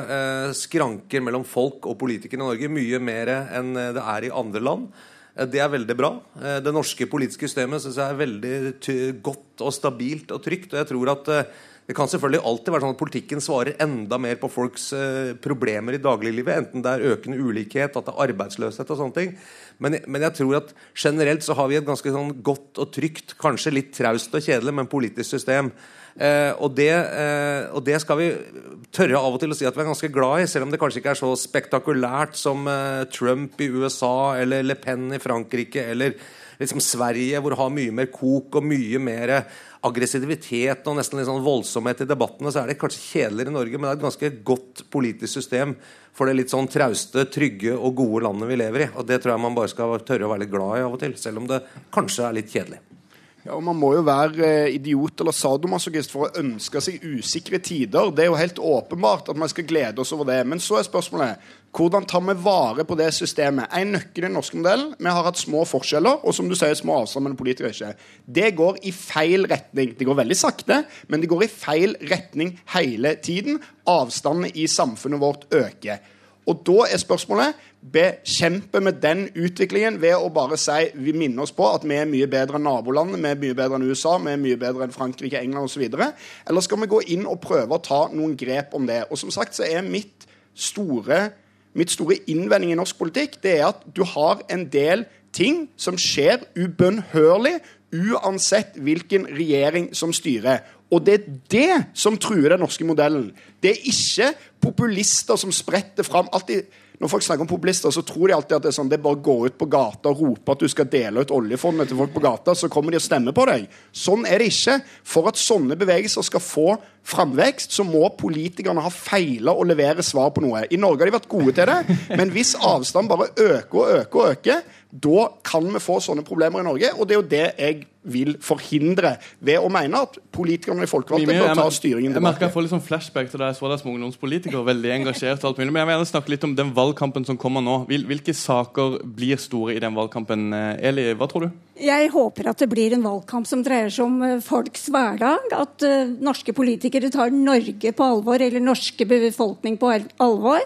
skranker mellom folk og politikere i Norge. Mye mer enn det er i andre land. Eh, Det er veldig bra. Eh, Det norske politiske systemet synes jeg er veldig godt og stabilt og trygt. Og jeg tror at eh, det kan selvfølgelig alltid være sånn at politikken svarer enda mer på folks eh, problemer i dagliglivet. Enten det er økende ulikhet, at det er arbeidsløshet og sånne ting. Men, men jeg tror at generelt så har vi et ganske sånn godt og trygt, kanskje litt traust og kjedelig, men politisk system. Eh, og, det, eh, og det skal vi tørre av og til å si at vi er ganske glad i, selv om det kanskje ikke er så spektakulært som eh, Trump i USA eller Le Pen i Frankrike eller liksom Sverige, hvor det har mye mer kok og mye mer aggressivitet og nesten litt sånn voldsomhet i debattene, så er det kanskje kjedeligere i Norge, men det er et ganske godt politisk system for det litt sånn trauste, trygge og gode landet vi lever i. Og det tror jeg man bare skal tørre å være litt glad i av og til, selv om det kanskje er litt kjedelig. Ja, og Man må jo være eh, idiot eller sadomasochist for å ønske seg usikre tider. Det er jo helt åpenbart at man skal glede oss over det. Men så er spørsmålet hvordan tar vi vare på det systemet? En nøkkel i den norske modellen Vi har hatt små forskjeller, og som du sier, små avstander mellom politikere. ikke. Det går i feil retning. Det går veldig sakte, men det går i feil retning hele tiden. Avstandene i samfunnet vårt øker. Og da er spørsmålet bekjemper vi den utviklingen ved å bare si vi minner oss på at vi er mye bedre enn nabolandene, vi er mye bedre enn USA, vi er mye bedre enn Frankrike, England osv. Eller skal vi gå inn og prøve å ta noen grep om det? Og som sagt så er mitt store, mitt store innvending i norsk politikk det er at du har en del ting som skjer ubønnhørlig uansett hvilken regjering som styrer. Og det er det som truer den norske modellen. Det er ikke populister som spretter fram alltid når folk snakker om populister, så tror de alltid at det er sånn, det er bare å gå ut på gata og rope at du skal dele ut oljefondet til folk på gata, så kommer de og stemmer på deg. Sånn er det ikke. For at sånne bevegelser skal få framvekst, så må politikerne ha feila og levere svar på noe. I Norge har de vært gode til det, men hvis avstanden bare øker og øker og øker, da kan vi få sånne problemer i Norge. Og det er jo det jeg vil forhindre ved å mene at politikerne i folkevalgte bør ta styringen tilbake. Jeg merker jeg får litt sånn flashback til da jeg så deg som ungdomspolitiker. Veldig engasjert og alt mulig. Men jeg vil gjerne snakke litt om den valgkampen som kommer nå. Hvilke saker blir store i den valgkampen? Eh, Eli, hva tror du? Jeg håper at det blir en valgkamp som dreier seg om eh, folks hverdag. At eh, norske politikere tar Norge på alvor, eller norske befolkning på alvor.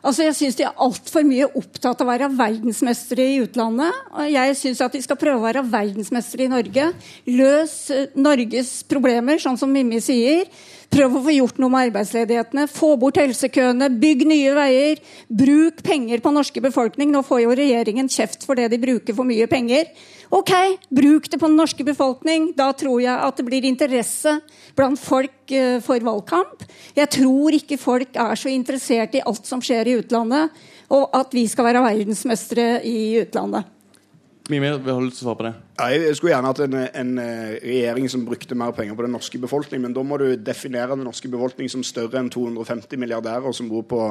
Altså, Jeg syns de er altfor mye opptatt av å være verdensmestere i utlandet. Og jeg syns at de skal prøve å være verdensmestere i Norge. Løs eh, Norges problemer, sånn som Mimmi sier. Prøv å få gjort noe med arbeidsledighetene. Få bort helsekøene. Bygg nye veier. Bruk penger på norske befolkning. Nå får jo regjeringen kjeft for det de bruker for mye penger. Ok, bruk det på den norske befolkning. Da tror jeg at det blir interesse blant folk eh, for valgkamp. Jeg tror ikke folk er så interessert i alt som skjer i utlandet, og at vi skal være verdensmestere i utlandet. Vil du lyst til å svare på det? Ja, jeg skulle gjerne hatt en, en eh, regjering som brukte mer penger på den norske befolkning, men da må du definere den norske befolkning som større enn 250 milliardærer som bor på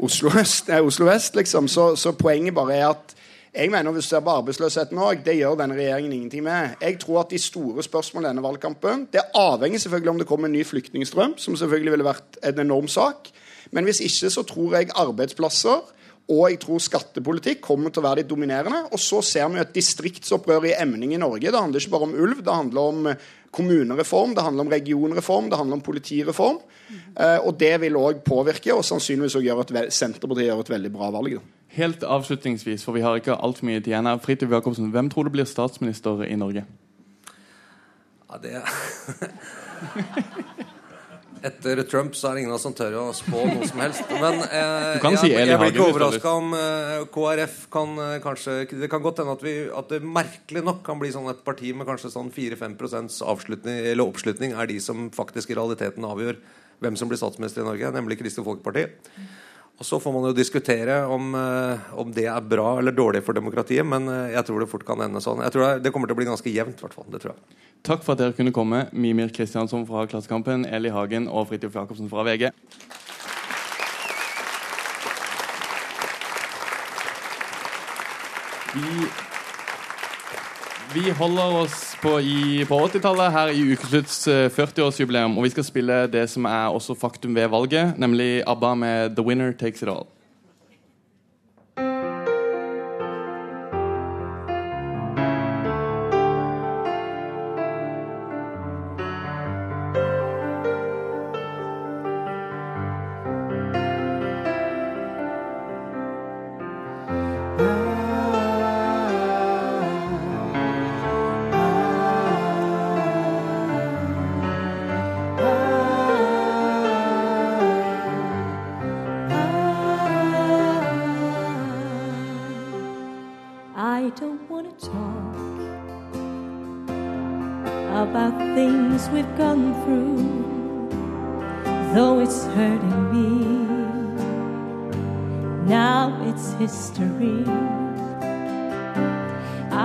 Oslo øst, nei, Oslo vest, liksom. Så, så poenget bare er at jeg mener Hvis du ser på arbeidsløsheten òg, det gjør denne regjeringen ingenting med. Jeg tror at de store spørsmålene i denne valgkampen Det avhenger selvfølgelig om det kommer en ny flyktningstrøm, som selvfølgelig ville vært en enorm sak. Men hvis ikke, så tror jeg arbeidsplasser og jeg tror skattepolitikk kommer til å være de dominerende. Og så ser vi et distriktsopprør i emning i Norge. Det handler ikke bare om ulv, det handler om eh, kommunereform, det handler om regionreform, det handler om politireform. Eh, og det vil òg påvirke, og sannsynligvis også gjøre at Senterpartiet gjør et veldig bra valg. Da. Helt avslutningsvis, for vi har ikke altfor mye tid igjen her. Fridtjof Jacobsen, hvem tror du blir statsminister i Norge? Ja, det [LAUGHS] Etter Trump så er det ingen av oss som tør å spå noe som helst. Men [LAUGHS] eh, Du kan jeg, si Eli jeg blir ikke overraska om eh, KrF kan eh, kanskje Det kan godt hende at, vi, at det merkelig nok kan bli sånn et parti med kanskje sånn 4-5% avslutning, eller oppslutning er de som faktisk i realiteten avgjør hvem som blir statsminister i Norge, nemlig Kristelig Folkeparti. Og Så får man jo diskutere om, eh, om det er bra eller dårlig for demokratiet, men eh, jeg tror det fort kan ende sånn. Jeg tror det, det kommer til å bli ganske jevnt, hvertfall. hvert. Det tror jeg. Takk for at dere kunne komme, Mimir Kristiansson fra Klassekampen, Eli Hagen og Fridtjof Jacobsen fra VG. Vi, vi holder oss på, på 80-tallet her i Ukeslutts eh, 40-årsjubileum, og vi skal spille det som er også faktum ved valget, nemlig ABBA med 'The Winner Takes It All'.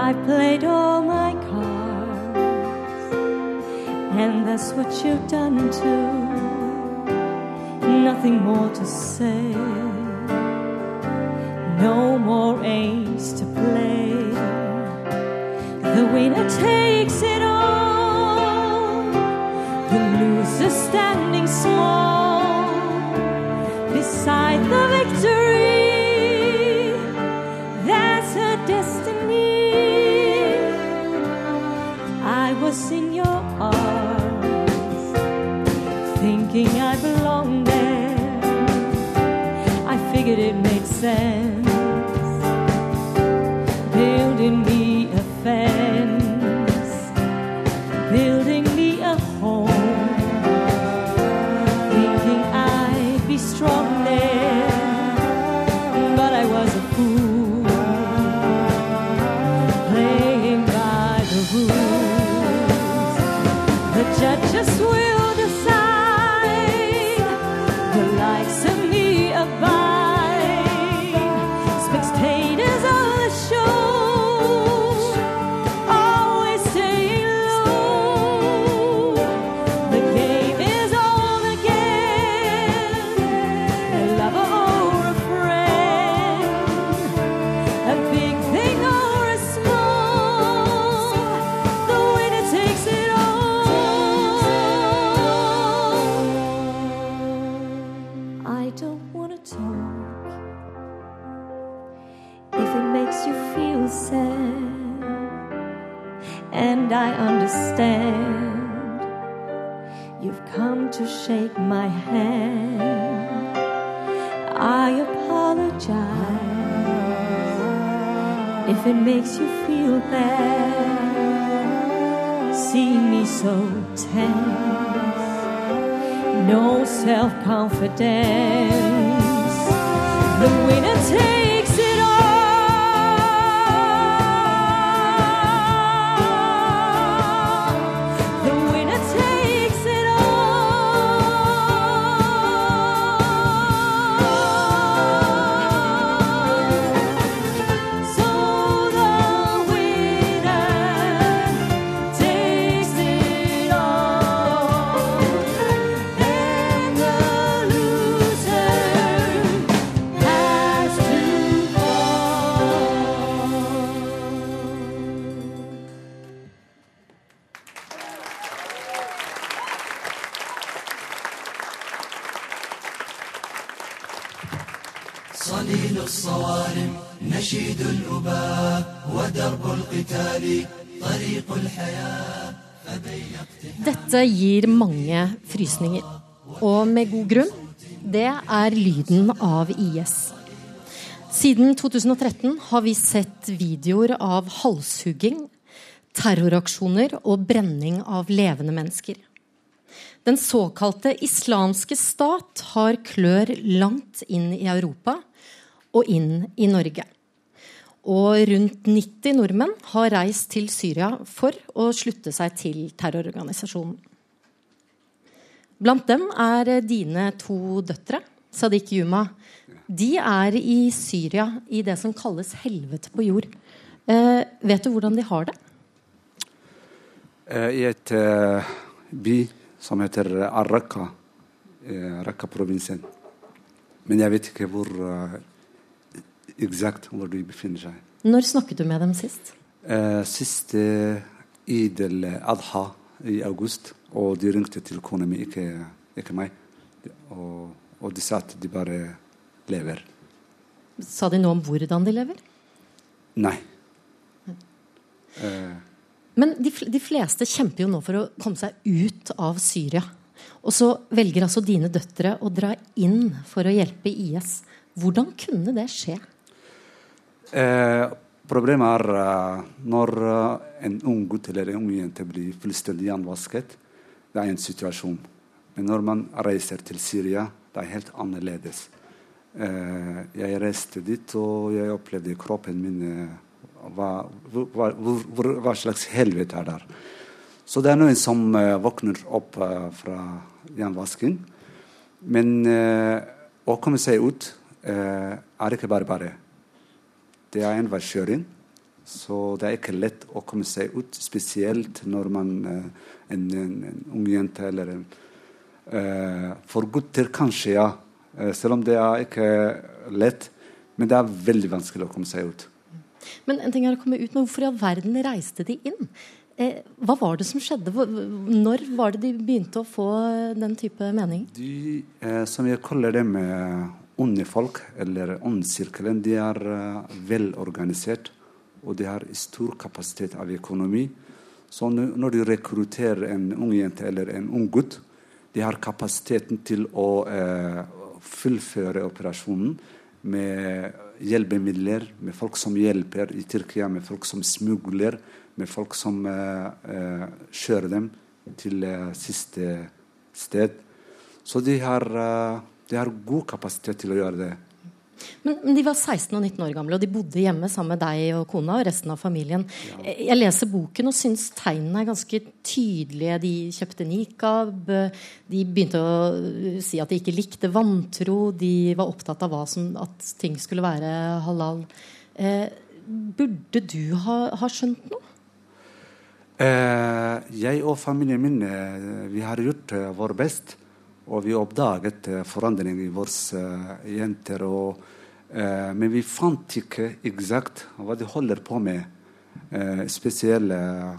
I played all my cards, and that's what you've done too. Nothing more to say no more ace to play. The winner takes it all, the loser standing small صليل الصوارم نشيد الأباء ودرب القتال طريق الحياة Dette gir mange frysninger. Og med god grunn. Det er lyden av IS. Siden 2013 har vi sett videoer av halshugging, terroraksjoner og brenning av levende mennesker. Den såkalte islamske stat har klør langt inn i Europa og inn i Norge. Og rundt 90 nordmenn har reist til Syria for å slutte seg til terrororganisasjonen. Blant dem er dine to døtre, Sadiq Yuma. de er i Syria, i det som kalles helvete på jord. Eh, vet du hvordan de har det? Eh, I et uh, by som heter Al-Raqqa, eh, Raqqa-provinsen. Men jeg vet ikke hvor eh, eksakt hvor de befinner seg. Når snakket du med dem sist? Eh, siste Eid al-Adha i august, og de ringte til kona mi, ikke, ikke meg. Og, og de sa at de bare lever. Sa de noe om hvordan de lever? Nei. Eh, Men de, de fleste kjemper jo nå for å komme seg ut av Syria. Og så velger altså dine døtre å dra inn for å hjelpe IS. Hvordan kunne det skje? Eh, problemet er eh, når eh, en ung gutt eller en ung jente blir fullstendig gjenvasket. Det er en situasjon. Men når man reiser til Syria, det er helt annerledes. Jeg reiste dit, og jeg opplevde kroppen min hva, hva, hva, hva slags helvete er der. Så det er noen som uh, våkner opp uh, fra jernvasking. Men uh, å komme seg ut er ikke bare bare. Det er en veikjøring, så det er ikke lett å komme seg ut. Spesielt når man eh, en, en, en ung jente eller en eh, For gutter kanskje, ja. Eh, selv om det er ikke lett. Men det er veldig vanskelig å komme seg ut. Men en ting er å komme ut, men hvorfor i all verden reiste de inn? Eh, hva var det som skjedde? Når var det de begynte å få den type mening? De eh, som jeg kaller dem eh, onde folk, eller åndssirkelen, de er eh, velorganisert. Og de har stor kapasitet av økonomi. Så når de rekrutterer en ung jente eller en ung gutt, de har kapasiteten til å eh, fullføre operasjonen med hjelpemidler, med folk som hjelper i Tyrkia, med folk som smugler, med folk som eh, eh, kjører dem til eh, siste sted. Så de har, eh, de har god kapasitet til å gjøre det. Men, de var 16 og 19 år gamle, og de bodde hjemme sammen med deg og kona og resten av familien. Ja. Jeg leser boken og syns tegnene er ganske tydelige. De kjøpte nikab, de begynte å uh, si at de ikke likte vantro, de var opptatt av som, at ting skulle være halal. Eh, burde du ha, ha skjønt noe? Eh, jeg og familien min eh, vi har gjort eh, vår best. Og vi oppdaget eh, forandring i våre eh, jenter. Og, eh, men vi fant ikke eksakt hva de holder på med. Eh, spesielt eh,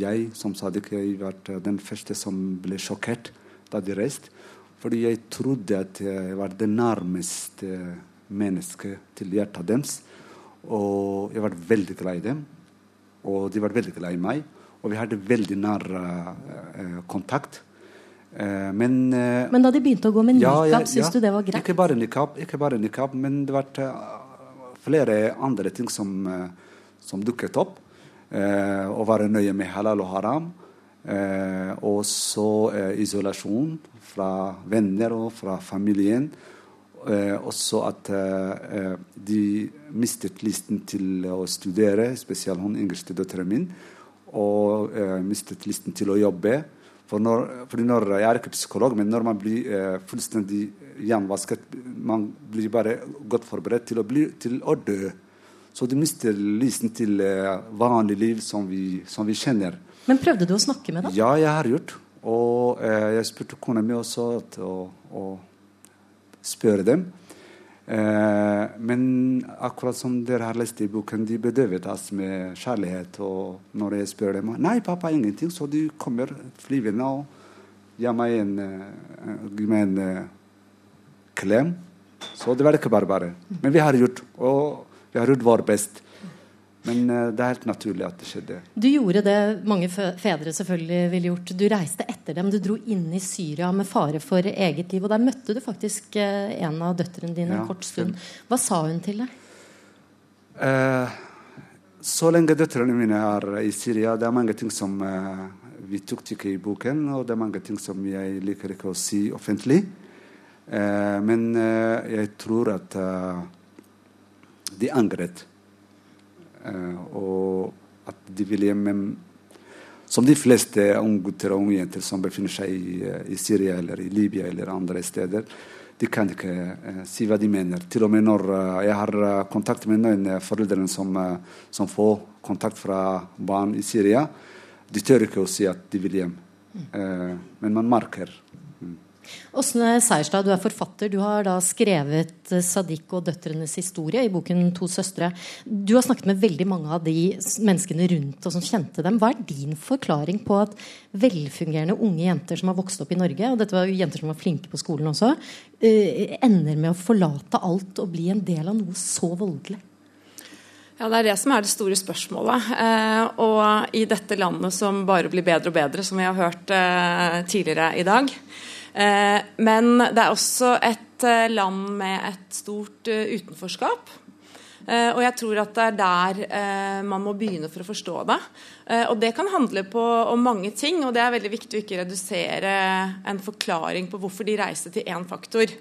jeg, som sa ikke, jeg var eh, den første som ble sjokkert da de reiste. Fordi jeg trodde at jeg var det nærmeste mennesket til hjertet deres. Og jeg var veldig glad i dem. Og de var veldig glad i meg. Og vi hadde veldig nær kontakt. Eh, men eh, Men da de begynte å gå med nikab, ja, syns ja. du det var greit? Ikke bare nikab, ikke bare nikab men det var eh, flere andre ting som, som dukket opp. Eh, å være nøye med halal og haram. Eh, og så eh, isolasjon fra venner og fra familien. Eh, også at de mistet lysten til å studere, spesielt hun yngste datteren min. Og mistet lysten til å jobbe. For når, når, jeg er ikke psykolog, men når man blir eh, fullstendig hjemvasket, Man blir bare godt forberedt til å, bli, til å dø. Så du mister lysen til eh, vanlig liv som vi, som vi kjenner. Men prøvde du å snakke med dem? Ja, jeg har gjort. Og eh, jeg spurte kona mi også å spørre dem. Eh, men akkurat som dere har lest i boken, de bedøvet oss med kjærlighet. Og når jeg spør dem Nei, pappa, ingenting. Så de kommer flyvende og gir meg en, eh, gir meg en eh, klem. Så det var ikke bare bare. Men vi har gjort, og vi har gjort vår best. Men eh, det er helt naturlig at det skjedde. Du gjorde det mange fedre selvfølgelig ville gjort. Du reiste etter dem. Du dro inn i Syria med fare for eget liv. Og der møtte du faktisk eh, en av døtrene dine Ja, en kort stund. Hva sa hun til deg? Eh, så lenge døtrene mine er i Syria, det er mange ting som eh, vi tok ikke i boken, og det er mange ting som jeg liker ikke å si offentlig. Eh, men eh, jeg tror at de angret. Eh, og at de vil hjem Som de fleste unge gutter og unge jenter som befinner seg i, eh, i Syria eller i Libya eller andre steder. de kan ikke eh, si hva de mener. Til og med når eh, jeg har kontakt med noen foreldre som, som får kontakt fra barn i Syria, de tør ikke å si at de vil hjem. Eh, men man merker. Åsne Seierstad, du er forfatter. Du har da skrevet 'Sadik Sadiq og døtrenes historie i boken 'To søstre'. Du har snakket med veldig mange av de menneskene rundt og som kjente dem. Hva er din forklaring på at velfungerende unge jenter som har vokst opp i Norge, og dette var jo jenter som var flinke på skolen også, eh, ender med å forlate alt og bli en del av noe så voldelig? Ja, Det er det som er det store spørsmålet. Eh, og i dette landet som bare blir bedre og bedre, som vi har hørt eh, tidligere i dag. Eh, men det er også et eh, land med et stort eh, utenforskap. Og jeg tror at det er der man må begynne for å forstå det. Og det kan handle på, om mange ting, og det er veldig viktig å ikke redusere en forklaring på hvorfor de reiste til én faktor.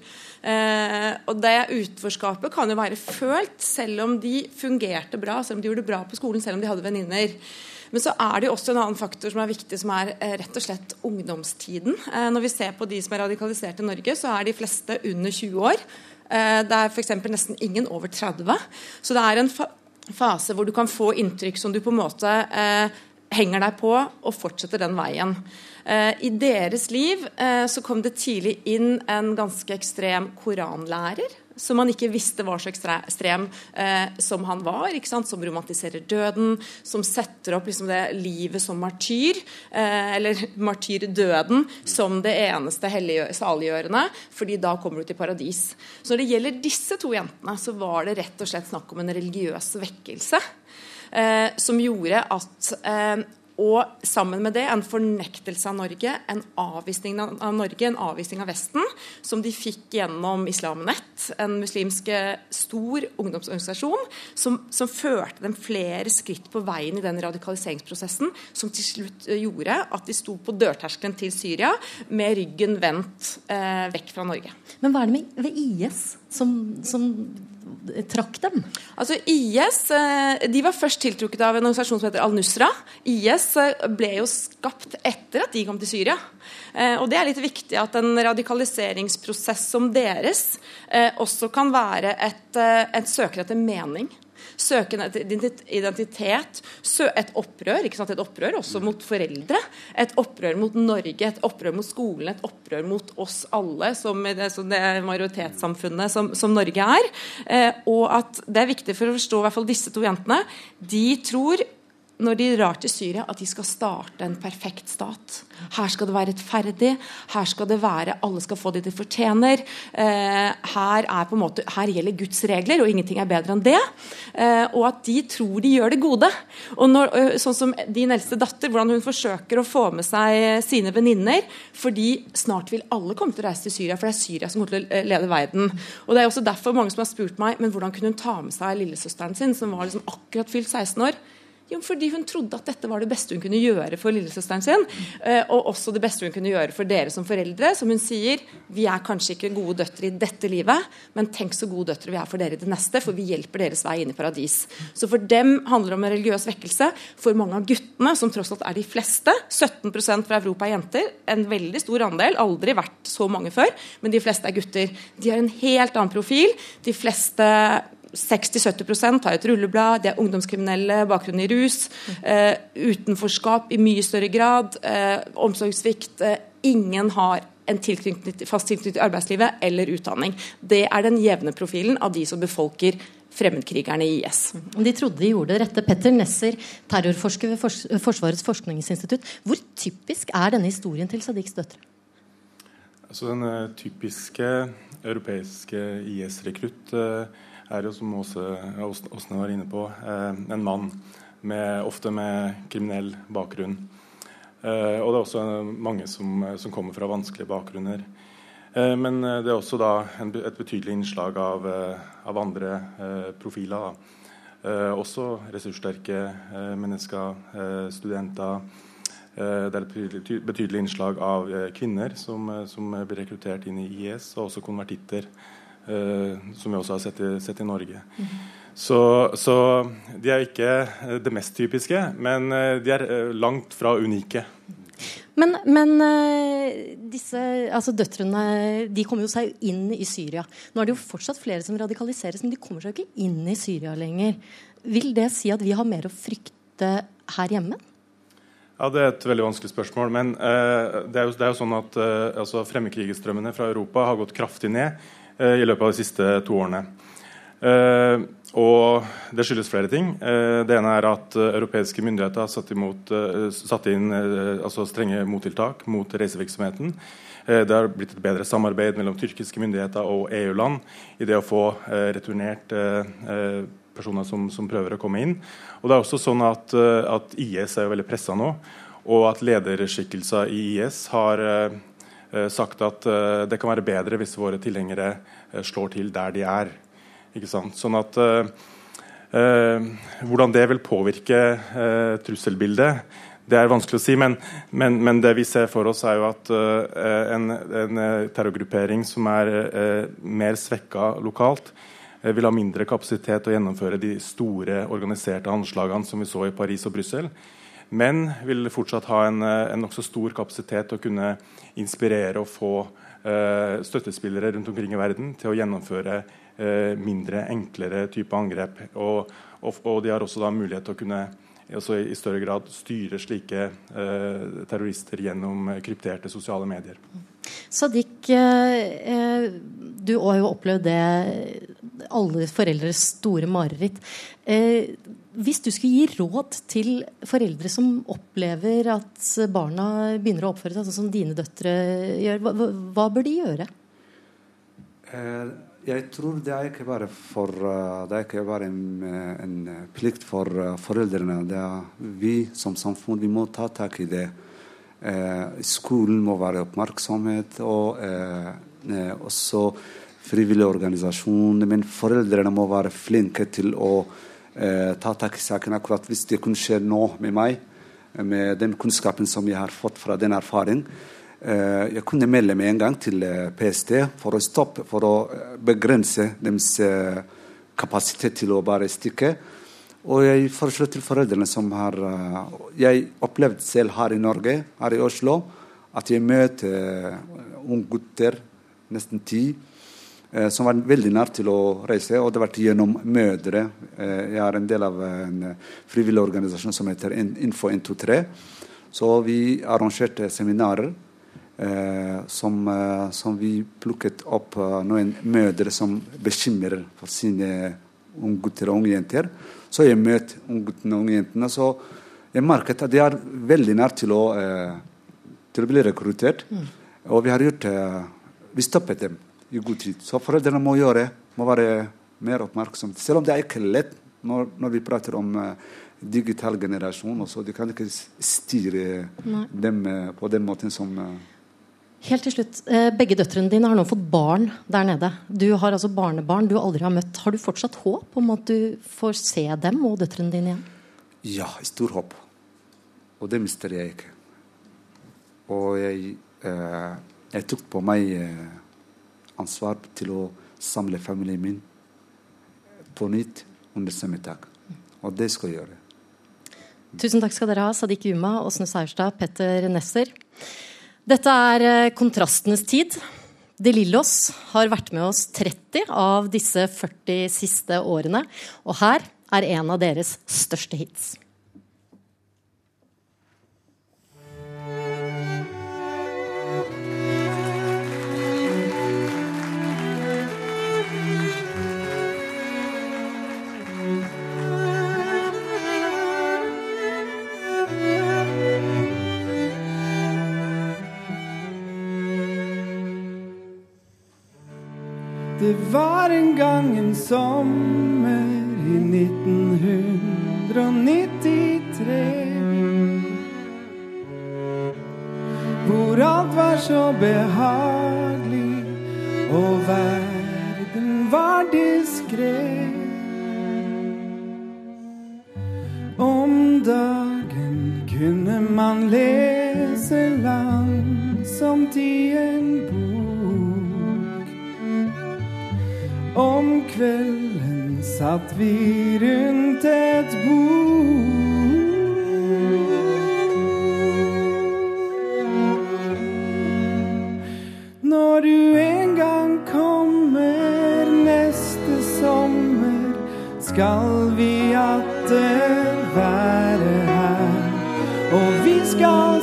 Og det utenforskapet kan jo være følt, selv om de fungerte bra, selv om de gjorde det bra på skolen, selv om de hadde venninner. Men så er det jo også en annen faktor som er viktig, som er eh, rett og slett ungdomstiden. Eh, når vi ser på de som er radikalisert i Norge, så er de fleste under 20 år. Eh, det er f.eks. nesten ingen over 30. Så det er en fase hvor du kan få inntrykk som du på en måte henger deg på og fortsetter den veien. I deres liv så kom det tidlig inn en ganske ekstrem koranlærer. Som man ikke visste var så ekstrem eh, som han var. Som romantiserer døden. Som setter opp liksom, det livet som martyr. Eh, eller [LAUGHS] martyrdøden som det eneste saliggjørende. fordi da kommer du til paradis. Så når det gjelder disse to jentene, så var det rett og slett snakk om en religiøs vekkelse. Eh, som gjorde at eh, og sammen med det en fornektelse av Norge, en avvisning av Norge, en avvisning av Vesten, som de fikk gjennom Islam Nett, en muslimsk eh, stor ungdomsorganisasjon, som, som førte dem flere skritt på veien i den radikaliseringsprosessen, som til slutt eh, gjorde at de sto på dørterskelen til Syria med ryggen vendt eh, vekk fra Norge. Men hva er det med IS som, som trakk dem? Altså IS eh, de var først tiltrukket av en organisasjon som heter Al-Nusra. IS eh, ble jo skapt etter at de kom til Syria. Eh, Og det er litt viktig at en radikaliseringsprosess som deres også kan være et, et søker etter mening. Søken etter identitet, et opprør. ikke sant? Et opprør også mot foreldre. Et opprør mot Norge, et opprør mot skolen, et opprør mot oss alle, som det, som det majoritetssamfunnet som, som Norge er. Eh, og at det er viktig for å forstå hvert fall disse to jentene. De tror når de drar til Syria, at de skal starte en perfekt stat. Her skal det være rettferdig. Her skal det være alle skal få det de fortjener. Eh, her, er måte, her gjelder Guds regler, og ingenting er bedre enn det. Eh, og at de tror de gjør det gode. Og når, sånn som din eldste datter, hvordan hun forsøker å få med seg sine venninner. Fordi snart vil alle komme til å reise til Syria, for det er Syria som kommer til å lede verden. Og det er også derfor mange som har spurt meg men hvordan kunne hun ta med seg lillesøsteren sin, som var liksom akkurat fylt 16 år. Jo, fordi hun trodde at dette var det beste hun kunne gjøre for lillesøsteren sin. eh, Og også det beste hun kunne gjøre for dere som foreldre. Som hun sier, vi er kanskje ikke gode døtre i dette livet, men tenk så gode døtre vi er for dere i det neste, for vi hjelper deres vei inn i paradis. Så for dem handler det om en religiøs vekkelse. For mange av guttene, som tross alt er de fleste, 17% fra Europa er jenter, en veldig stor andel, aldri vært så mange før, men de fleste er gutter. De har en helt annen profil. De fleste 60-70% har et rulleblad, de er ungdomskriminelle, bakgrunn i rus, eh, utenforskap i mye større grad, eh, omsorgssvikt. Eh, ingen har en tilknytning, fast tilknytning til arbeidslivet eller utdanning. Det er den jevne profilen av de som befolker fremmedkrigerne i IS. De trodde de gjorde det rette. Petter Nesser, terrorforsker ved Forsvarets forskningsinstitutt. Hvor typisk er denne historien til Sadiqs døtre? Altså Den eh, typiske europeiske IS-rekrutt eh, er jo, som Åsne var inne på, eh, en mann med, ofte med kriminell bakgrunn. Eh, og det er også mange som, som kommer fra vanskelige bakgrunner. Eh, men det er også da en, et betydelig innslag av, eh, av andre eh, profiler. Eh, også ressurssterke mennesker, studenter. Det er et betydelig, innslag av kvinner som, som blir rekruttert inn i IS, og også konvertitter, som vi også har sett i, sett i Norge. Så, så de er ikke eh, det mest typiske, men eh, de er eh, langt fra unike. Men, men eh, disse altså døtrene de kommer jo seg inn i Syria. Nå er det jo fortsatt flere som radikaliseres, men de kommer seg jo ikke inn i Syria lenger. Vil det si at vi har mer å frykte her hjemme? Ja, Det er et veldig vanskelig spørsmål. Men uh, det, er jo, det, er jo, sånn at uh, altså, fremmedkrigerstrømmene fra Europa har gått kraftig ned eh, i løpet av de siste to årene. Eh, og Det skyldes flere ting. Eh, det ene er at eh, europeiske myndigheter har satt, imot, satt inn altså strenge mottiltak mot reisevirksomheten. Det har blitt et bedre samarbeid mellom tyrkiske myndigheter og EU-land i det å få returnert personer som, som, prøver å komme inn. Og det er også sånn at, at IS er veldig pressa nå, og at lederskikkelser i IS har sagt at det kan være bedre hvis våre tilhengere slår til der de er. Sånn at Hvordan det vil påvirke trusselbildet, det er vanskelig å si. Men, men, men, det vi ser for oss, er jo at en, en, terrorgruppering som er mer svekka lokalt, vil ha mindre kapasitet til å gjennomføre de store organiserte anslagene som vi så i Paris og Brussel. Men vil fortsatt ha en, en nokså stor kapasitet til å kunne inspirere og få støttespillere rundt omkring i verden til å gjennomføre Eh, mindre, enklere type angrep. Og, og, og, de har også da mulighet til å kunne i større grad styre slike eh, terrorister gjennom krypterte sosiale medier. Sadiq, eh, du har jo opplevd det alle foreldres store mareritt. Eh, hvis du skulle gi råd til foreldre som opplever at barna begynner å oppføre seg sånn som dine døtre gjør, hva, hva bør de gjøre? Eh, jeg tror det er ikke bare, for, eh, det er ikke bare en, eh, en, plikt for foreldrene. Det er vi som samfunn vi må ta tak i det. Skolen må være oppmerksomhet, og også frivillige organisasjoner. Men foreldrene må være flinke til å ta tak i saken. Akkurat hvis det kunne skje nå med meg, med den kunnskapen som jeg har fått fra den erfaringen, Eh, jeg kunne melde med en gang til eh, PST for å stoppe, for å eh, begrense deres kapasitet til å bare stikke. Og jeg foreslår til foreldrene som har Jeg opplevde selv her i Norge, her i Oslo, at jeg møter unge gutter, nesten ti, som var veldig nær til å reise. Og det har vært gjennom mødre. Jeg er en del av en frivillig organisasjon som heter Info 123. Så vi arrangerte seminarer Eh, som, eh, som, vi plukket opp eh, noen mødre som bekymrer for sine unge gutter og unge jenter. Så jeg møtte ungguttene og ungjentene. Så jeg merket at de er veldig nær til å, til å bli rekruttert. Mm. Og vi har gjort Vi stoppet dem i god tid. Så foreldrene må gjøre må være mer oppmerksomme. Selv om det er ikke lett når, når vi prater om digital generasjon. Også. De kan ikke styre Nei. dem på den måten som Helt til slutt, Begge døtrene dine har nå fått barn der nede. Du har altså barnebarn du aldri har møtt. Har du fortsatt håp om at du får se dem og døtrene dine igjen? Ja, stor håp. Og det mister jeg ikke. Og jeg, jeg tok på meg ansvar til å samle familien min på nytt under samme tak. Og det skal jeg gjøre. Tusen takk skal dere ha, Sadiq Uma, Åsne Seierstad, Petter Nesser. Dette er eh, kontrastenes tid. De Lillos har vært med oss 30 av disse 40 siste årene, og her er en av deres største hits. Det var en gang en sommer i 1993. Hvor alt var så behagelig, og verden var diskré. Om dagen kunne man lese langsomt i en bok. Om kvelden satt vi rundt et bord. Når du en gang kommer neste sommer, skal vi atter være her. Og vi skal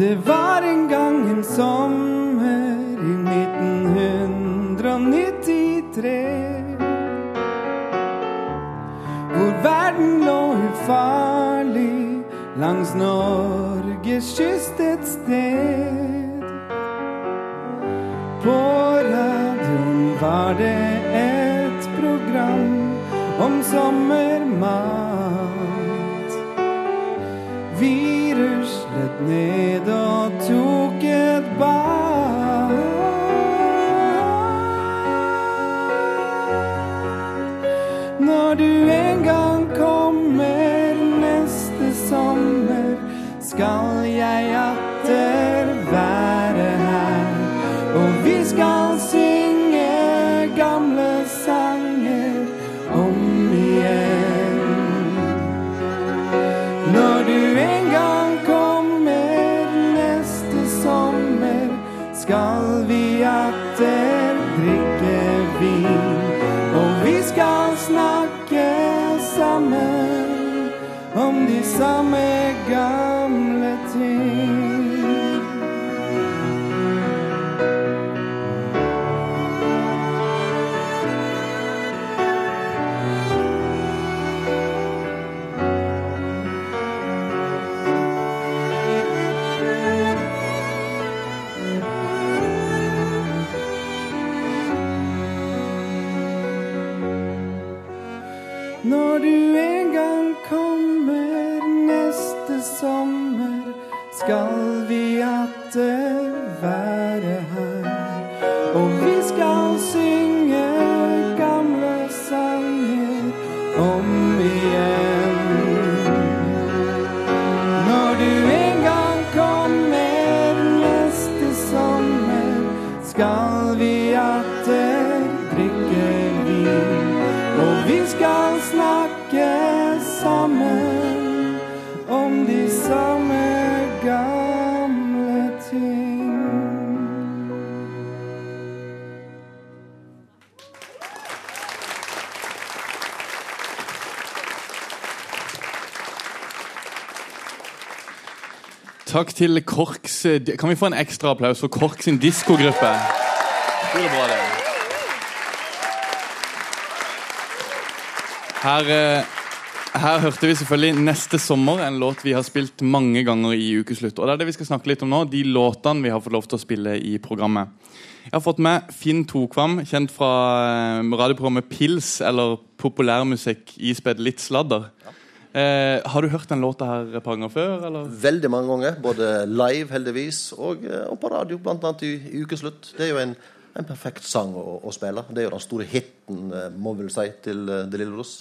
Det var en gang en sommer i 1993 Hvor verden lå ufarlig langs Norges kyst et sted. På radioen var det et program om sommermat vi lett ned og tok et bad. Takk til Korks Kan vi få en ekstra applaus for Korks sin diskogruppe? Er. Her, eh, her hørte vi selvfølgelig 'Neste sommer', en låt vi har spilt mange ganger i Ukeslutt. Og det er det vi skal snakke litt om nå, de låtene vi har fått lov til å spille i programmet. Jeg har fått med Finn Tokvam, kjent fra eh, radioprogrammet Pils, eller populærmusikk ispedd litt sladder. Eh, har du hørt den låta her et par ganger før? Eller? Veldig mange ganger. Både live, heldigvis, og, eh, og på radio, bl.a. I, i ukeslutt. Det er jo en, en perfekt sang å, å spille. Det er jo den store hiten, eh, må vel si, til De Lille Ross.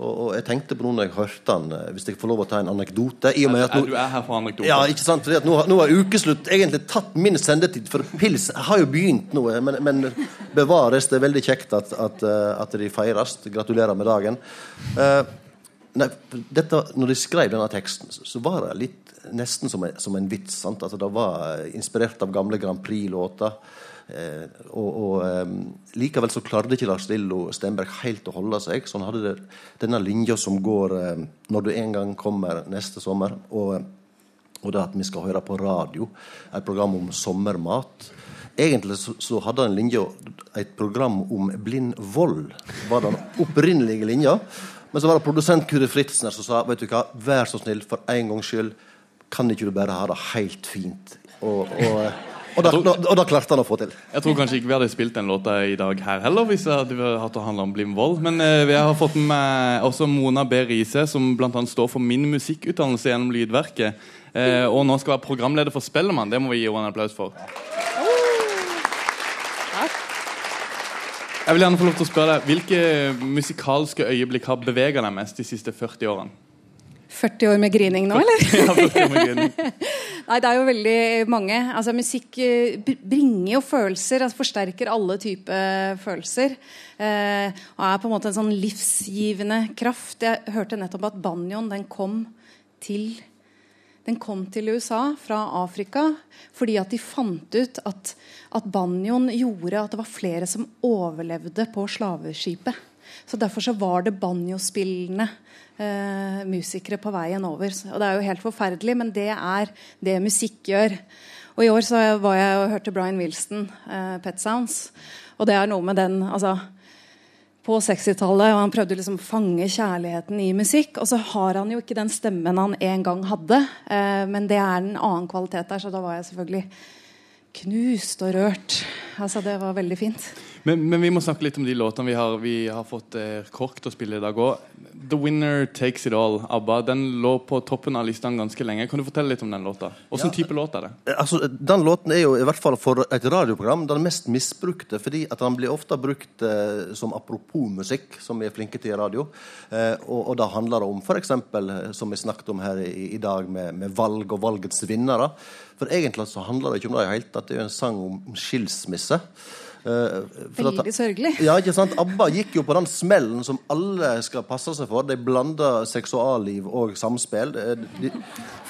Og, og jeg tenkte på noe når jeg hørte den, hvis jeg får lov å ta en anekdote i og med at nå- du er her for anekdoter? Ja, ikke sant? Fordi at nå, nå har ukeslutt egentlig tatt min sendetid, for pils har jo begynt nå. Men, men bevares, det er veldig kjekt at, at, at de feires. Gratulerer med dagen. Eh, nei, dette, når de skrev denne teksten, så, var det litt nesten som en, som en vits. Sant? Altså, det var eh, inspirert av gamle Grand Prix-låter. Eh, og, og eh, Likevel så klarte ikke Lars Lillo Stenberg helt å holde seg. Så han hadde det, denne linja som går eh, når du en gang kommer neste sommer. Og, og det at vi skal høre på radio, et program om sommermat. Egentlig så, så hadde han linja et program om blind vold. var den opprinnelige linja. Men så var det produsent Kuri Fritzen her som sa vet du hva, vær så snill, for en gangs skyld, kan ikke du bare ha det helt fint? Og, og, og, da, tror, og da klarte han å få til. Jeg tror kanskje ikke vi hadde spilt den låta i dag her heller, hvis det hadde hatt å handle om blind vold. Men eh, vi har fått med også Mona B. Riise, som bl.a. står for min musikkutdannelse gjennom Lydverket. Eh, og nå skal være programleder for Spellemann. Det må vi gi henne en applaus for. Jeg vil gjerne få lov til å spørre deg, Hvilke musikalske øyeblikk har beveget deg mest de siste 40 årene? 40 år med grining nå, eller? [LAUGHS] Ja, 40 år med grining. [LAUGHS] Nei, det er jo veldig mange. Altså, musikk eh, bringer jo følelser, altså, forsterker alle typer følelser. Eh, og er på en måte en sånn livsgivende kraft. Jeg hørte nettopp at banjoen den kom til den kom til USA fra Afrika fordi at de fant ut at, at banjoen gjorde at det var flere som overlevde på slaveskipet. Så Derfor så var det banjospillende eh, musikere på veien over. Og Det er jo helt forferdelig, men det er det musikk gjør. Og I år så var jeg og hørte Brian Wilson, eh, Pet Sounds. Og det er noe med den altså, på 60-tallet, og han prøvde liksom å fange kjærligheten i musikk. Og så har han jo ikke den stemmen han en gang hadde, eh, men det er en annen kvalitet der, så da var jeg selvfølgelig knust og rørt. Altså, det var veldig fint. Men, men vi må snakke litt om de låtene vi har, vi har fått eh, KORK til å spille i dag òg. 'The Winner Takes It All', ABBA, den lå på toppen av listene ganske lenge. Kan du fortelle litt om den låta? Hvilken Ja. type låt er det? Altså, Den låten er jo i hvert fall for et radioprogram den mest misbrukte, fordi at den blir ofte brukt eh, som apropos-musikk, som vi er flinke til i radio. Eh, og, og da handler det om f.eks., som vi snakket om her i, i dag, med, med valg og valgets vinnere. For egentlig så handler det ikke om det i det hele tatt. Det er jo en sang om skilsmisse. Eh, Veldig sørgelig. ja, ikke sant? ABBA gikk jo på den smellen som alle skal passe seg for. De blanda seksualliv og samspill. Eh, De,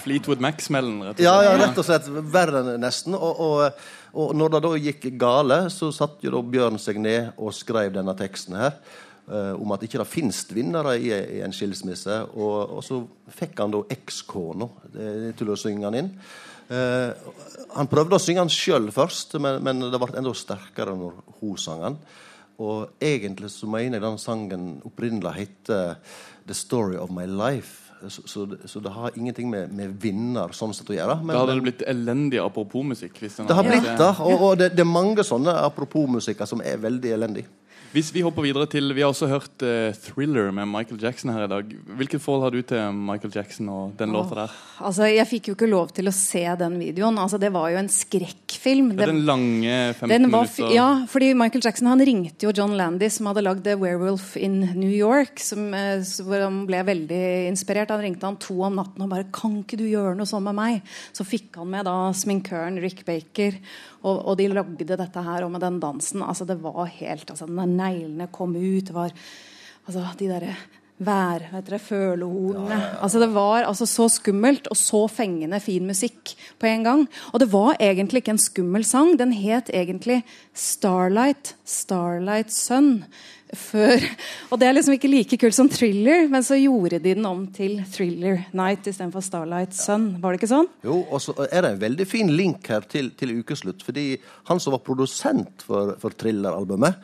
Fleetwood Mac-smellen, rett og slett. ja, ja, rett og slett. Verre enn nesten. Og, og, og når det da gikk gale, så satt jo da Bjørn seg ned og skrev denne teksten her. eh, om at ikke det finnes vinnere i, i en skilsmisse. Og, og så fikk han da ekskona til å synge den inn. Eh, han prøvde å synge den sjøl først, men, men det ble enda sterkere når hun sang den. Og egentlig så mener jeg den sangen opprinnelig heter 'The Story of My Life'. Så, så, det- så det har ingenting med, med vinner sånn sett å gjøre. Men, da hadde det blitt elendig apropos-musikk. det har blitt det, og, og det, det er mange sånne apropos-musikker som er veldig elendig. Hvis vi hopper videre til Vi har også hørt uh, 'Thriller' med Michael Jackson her i dag. Hvilket forhold har du til Michael Jackson og den låta der? Altså, Jeg fikk jo ikke lov til å se den videoen. Altså, Det var jo en skrekkfilm. Ja, den lange 15 Den var minutter Ja, fordi Michael Jackson han ringte jo John Landis, som hadde lagd The Werewolf in New York. Som, eh, hvor han ble veldig inspirert. Han ringte han to om natten og bare 'Kan ikke du gjøre noe sånn med meg?' Så fikk han med da sminkøren Rick Baker, og, og de lagde dette her. Og med den dansen altså Det var helt altså Når neglene kom ut, det var altså de derre vær, vet dere, følehornene. Altså Det var altså så skummelt og så fengende fin musikk på en gang. Og det var egentlig ikke en skummel sang. Den het egentlig 'Starlight', 'Starlight Sun'. Før. Og det er liksom ikke like kult som 'Thriller', men så gjorde de den om til 'Thriller Night' istedenfor 'Starlight Sun'. Var det ikke sånn? Jo, og så er det en veldig fin link her til, til ukeslutt. Fordi han som var produsent for, for Thriller-albumet,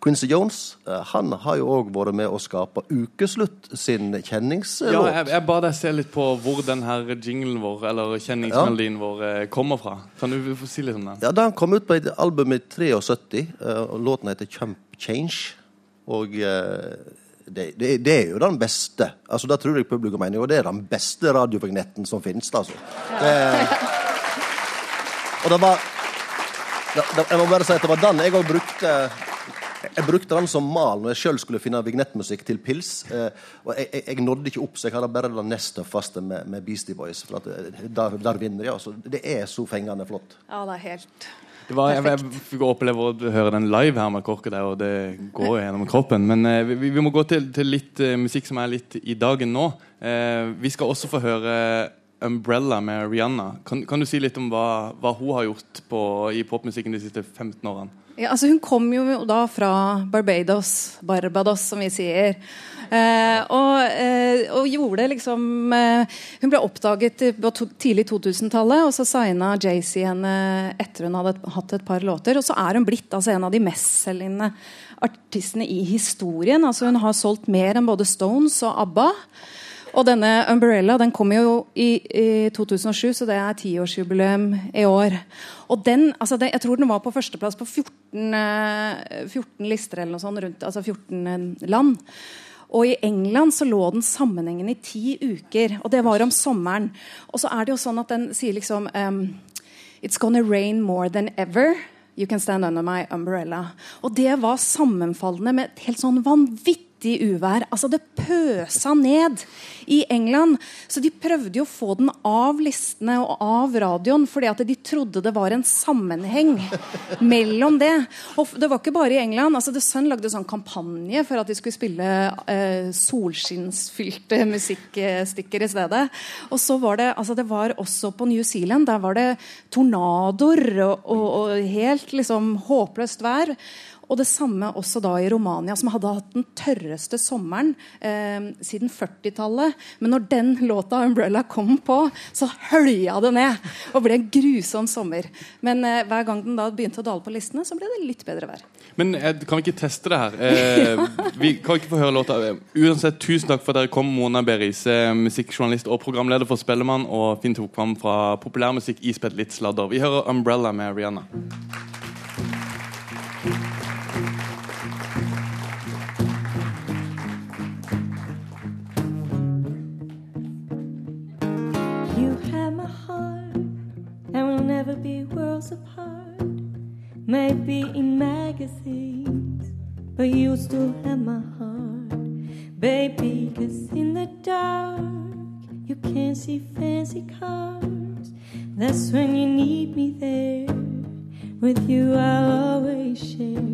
Quincy Jones, eh, han har jo òg vært med å skape Ukeslutt sin Ja, kjenningslåt. jeg, jeg ba deg se litt på hvor den her jinglen vår, eller kjenningsmelodien vår, eh, kommer fra. Kan du få si litt om den? Ja, Den kom ut på et album i 73, eh, og låten heter Chump Change. Og eh, det, det, det er jo den beste. Altså, Det tror jeg publikum mener. Og det er den beste radiovignetten som finnes. Altså. Det, og det var Jeg må bare si at det var den jeg òg brukte jeg brukte den som mal når jeg sjøl skulle finne vignettmusikk til pils. Eh, og jeg, jeg, jeg nådde ikke opp, så jeg hadde bare den nest tøffeste med, med Beastie Boys. For eh, der, der vinner de. Altså. Det er så fengende flott. Ja, det er helt var, jeg, jeg fikk oppleve å høre den live her med Korket der, og det går gjennom kroppen. Men eh, vi, vi må gå til, til litt eh, musikk som er litt i dagen nå. Eh, vi skal også få høre Umbrella med Rihanna. Kan, kan du si litt om hva, hva hun har gjort på, i popmusikken de siste 15 årene? Ja, altså Hun kom jo da fra Barbados, Barbados som vi sier. Eh, og, eh, og gjorde liksom eh, Hun ble oppdaget på to, tidlig 2000-tallet, og så signa Jay-Z henne etter hun hadde hatt et par låter. Og så er hun blitt altså, en av de mestselgende artistene i historien. Altså Hun har solgt mer enn både Stones og ABBA. Og denne Umbrella den kom jo i, i 2007, så det er tiårsjubileum i år. Og den, altså det, Jeg tror den var på førsteplass på 14, eh, 14 lister eller noe sånt, rundt, altså 14 land. Og i England så lå den sammenhengende i ti uker, og det var om sommeren. Og så er det jo sånn at den sier liksom um, It's gonna rain more than ever. You Can Stand Under My Umbrella. Og det var sammenfallende med et helt sånn vanvittig uvær. Altså Det pøsa ned i England. Så de prøvde jo å få den av listene og av radioen, fordi at de trodde det var en sammenheng mellom det. Og det var ikke bare i England. altså The Sun lagde sånn kampanje for at de skulle spille eh, solskinnsfylte musikkstykker i stedet. Og så var det altså det var også på New Zealand. Der var det tornadoer og, og, og helt liksom håpløst vær. Og det samme også da i Romania, som hadde hatt den tørreste sommeren eh, siden 40-tallet. Men når den låta 'Umbrella' kom på, så hølja det ned. Og ble en grusom sommer. Men eh, hver gang den da begynte å dale på listene, så ble det litt bedre vær. Men eh, kan vi ikke teste det her? Eh, [LAUGHS] vi kan ikke få høre låta. Uansett, Tusen takk for at dere kom, Mona Berise, musikkjournalist og programleder for Spellemann, og Finn Tokvam fra populærmusikk ispedd litt sladder. Vi hører 'Umbrella' med Rihanna. Have my heart, and we'll never be worlds apart. Maybe in magazines, but you'll still have my heart, baby. Cause in the dark, you can't see fancy cars. That's when you need me there. With you, I'll always share.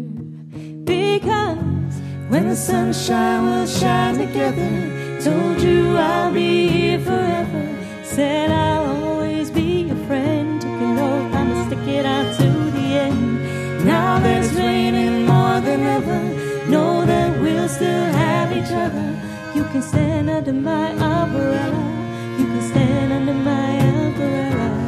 Because when the sunshine will shine together, told you I'll be here forever. Said I'll always be your friend. Took an oath, I'ma stick it out to the end. Now that it's raining more than ever, know that we'll still have each other. You can stand under my umbrella. You can stand under my umbrella.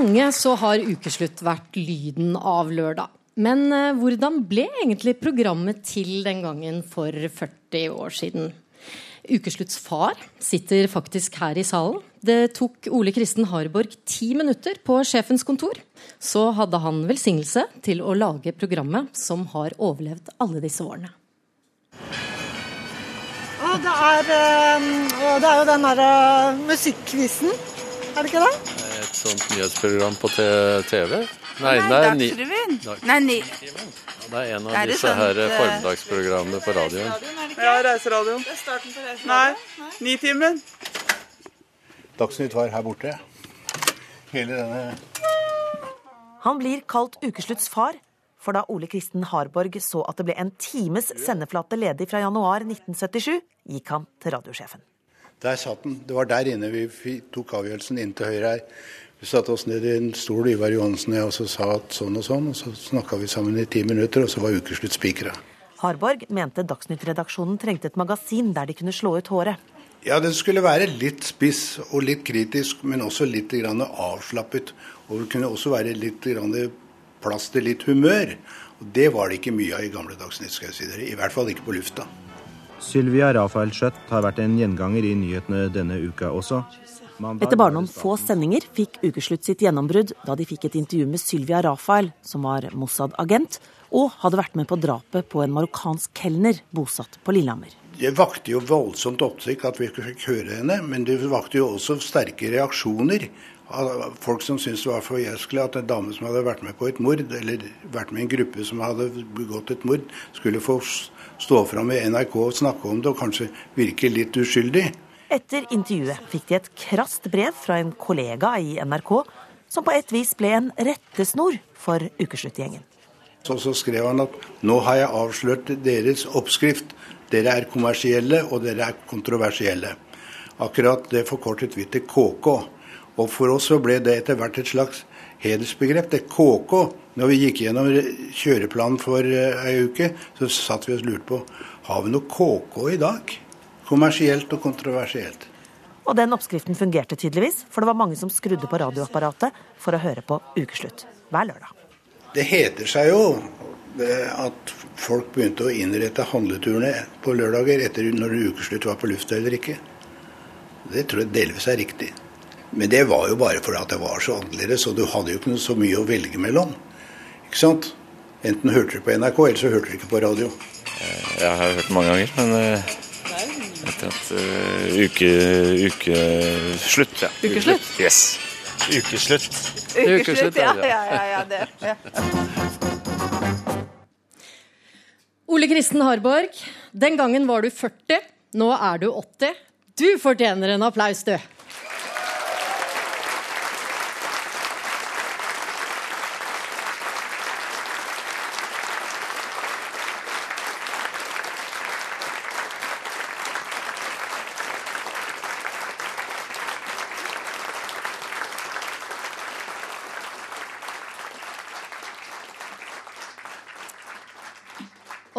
Mange så har ukeslutt vært lyden av lørdag. Men eh, hvordan ble egentlig programmet til den gangen for 40 år siden? Ukeslutts far sitter faktisk her i salen. Det tok Ole Kristen Harborg ti minutter på sjefens kontor. Så hadde han velsignelse til å lage programmet som har overlevd alle disse årene. Å, det er, eh, det er jo den derre musikkquizen, er det ikke det? Sånt nyhetsprogram på TV? Nei, det er Dagsrevyen. Nei, ni. Det er en av Er disse her eh, formiddagsprogrammene på radioen. Ja, Reiseradioen. Det er starten på Reiseradioen. Nei, Nitimen. Dagsnytt var her borte. Hele denne Han blir kalt ukeslutts far For da Ole Kristen Harborg så at det ble en times sendeflate ledig fra januar 1977, gikk han til radiosjefen. Der satt den. Det var der inne vi tok avgjørelsen inn til høyre her. Vi satte oss ned i en stol, Ivar Johansen og jeg, og så sa at sånn og sånn. Og så snakka vi sammen i ti minutter, og så var ukeslutt spikra. Harborg mente Dagsnytt-redaksjonen trengte et magasin der de kunne slå ut håret. Ja, den skulle være litt spiss og litt kritisk, men også litt grann avslappet. Og det kunne også være litt grann plass til litt humør. Og Det var det ikke mye av i gamle Dagsnytt, skal jeg si dere. I hvert fall ikke på lufta. Sylvia Rafael Schjøtt har vært en gjenganger i nyhetene denne uka også. Etter bare noen få sendinger fikk Ukeslutt sitt gjennombrudd da de fikk et intervju med Sylvia Rafael, som var Mossad-agent, og hadde vært med på drapet på en marokkansk kelner bosatt på Lillehammer. Det vakte jo voldsomt oppsikt at vi fikk høre henne, men det vakte jo også sterke reaksjoner av folk som syntes det var for forjøskelig at en dame som hadde vært med på et mord, eller vært med i en gruppe som hadde begått et mord, skulle få stå fram i NRK og snakke om det og kanskje virke litt uskyldig. Etter intervjuet fikk de et krast brev fra en kollega i NRK, som på et vis ble en rettesnor for Ukesluttgjengen. Så, så skrev han at nå har jeg avslørt deres oppskrift. Dere er kommersielle, og dere er kontroversielle. Akkurat det forkortet vi til KK. Og for oss så ble det etter hvert et slags hedersbegrep. Det KK. Når vi gikk gjennom kjøreplanen for eh, ei uke, så satt vi og lurte på har vi noe KK i dag. Kommersielt og kontroversielt. Og den oppskriften fungerte tydeligvis, for det var mange som skrudde på radioapparatet for å høre på Ukeslutt hver lørdag. Det heter seg jo at folk begynte å innrette handleturene på lørdager etter når ukeslutt var på lufta eller ikke. Det tror jeg delvis er riktig. Men det var jo bare fordi at det var så annerledes, og du hadde jo ikke så mye å velge mellom. Ikke sant? Enten hørte du på NRK, eller så hørte du ikke på radio. Jeg har hørt mange ganger, men eh, etter at uh, uke, ukeslutt ja. Ukeslutt? Yes. Ukeslutt. Ukeslutt, ja, ja, ja, ja, det. Ja. Ole Kristen Harborg, den gangen var du 40, nå er du 80. Du fortjener en applaus, du.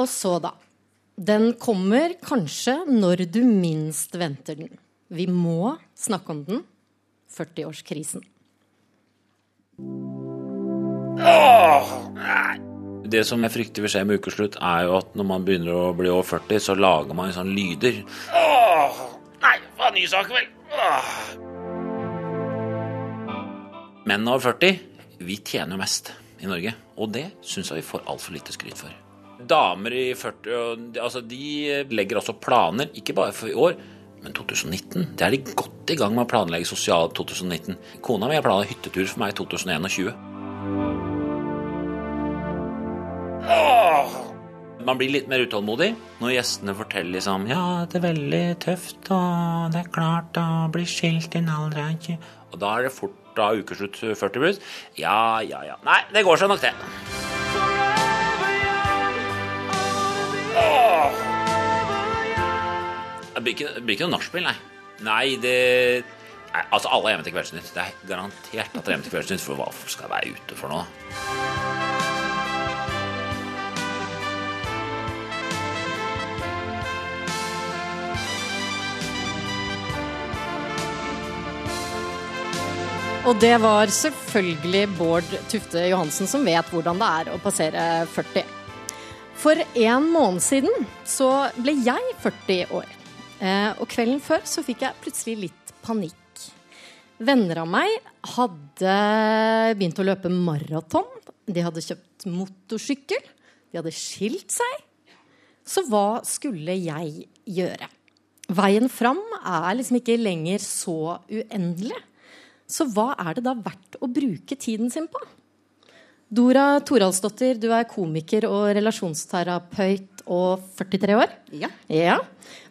Og så, da. Den kommer kanskje når du minst venter den. Vi må snakke om den. 40-årskrisen. Det som jeg frykter vil skje med ukeslutt, er jo at når man begynner å bli over 40, så lager man sånn lyder. Nei, hva ny sak, vel? Menn over 40, vi tjener jo mest i Norge. Og det syns jeg vi får altfor lite skryt for. Damer i 40 altså de legger også planer, ikke bare for i år, men 2019. Det er de godt i gang med å planlegge sosialt 2019. Kona mi har planlagt hyttetur for meg i 2021. Man blir litt mer utålmodig når gjestene forteller liksom Ja, det er veldig tøft, og det er klart å bli skilt i en alder av Og da er det fort da ukeslutt 40 pluss. Ja, ja, ja. Nei, det går seg nok, det. Det blir ikke, det blir ikke noe nachspiel, nei. Nei, det nei, Altså, alle er hjemme til Kveldsnytt. Det er garantert at dere er hjemme til Kveldsnytt, for hva skal jeg være ute for nå? Og det var selvfølgelig Bård Tufte Johansen som vet hvordan det er å passere 40. For en måned siden så ble jeg 40 år. Eh, Og kvelden før så fikk jeg plutselig litt panikk. Venner av meg hadde begynt å løpe maraton. De hadde kjøpt motorsykkel. De hadde skilt seg. Så hva skulle jeg gjøre? Veien fram er liksom ikke lenger så uendelig. Så hva er det da verdt å bruke tiden sin på? Dora Toralsdottir, du er komiker og relasjonsterapeut og 43 år. Ja.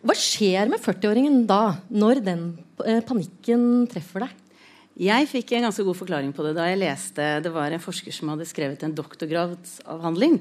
Hva skjer med 40-åringen da, når den eh, panikken treffer deg? Jeg fikk en ganske god forklaring på det da jeg leste Det var en forsker som hadde skrevet en doktorgradsavhandling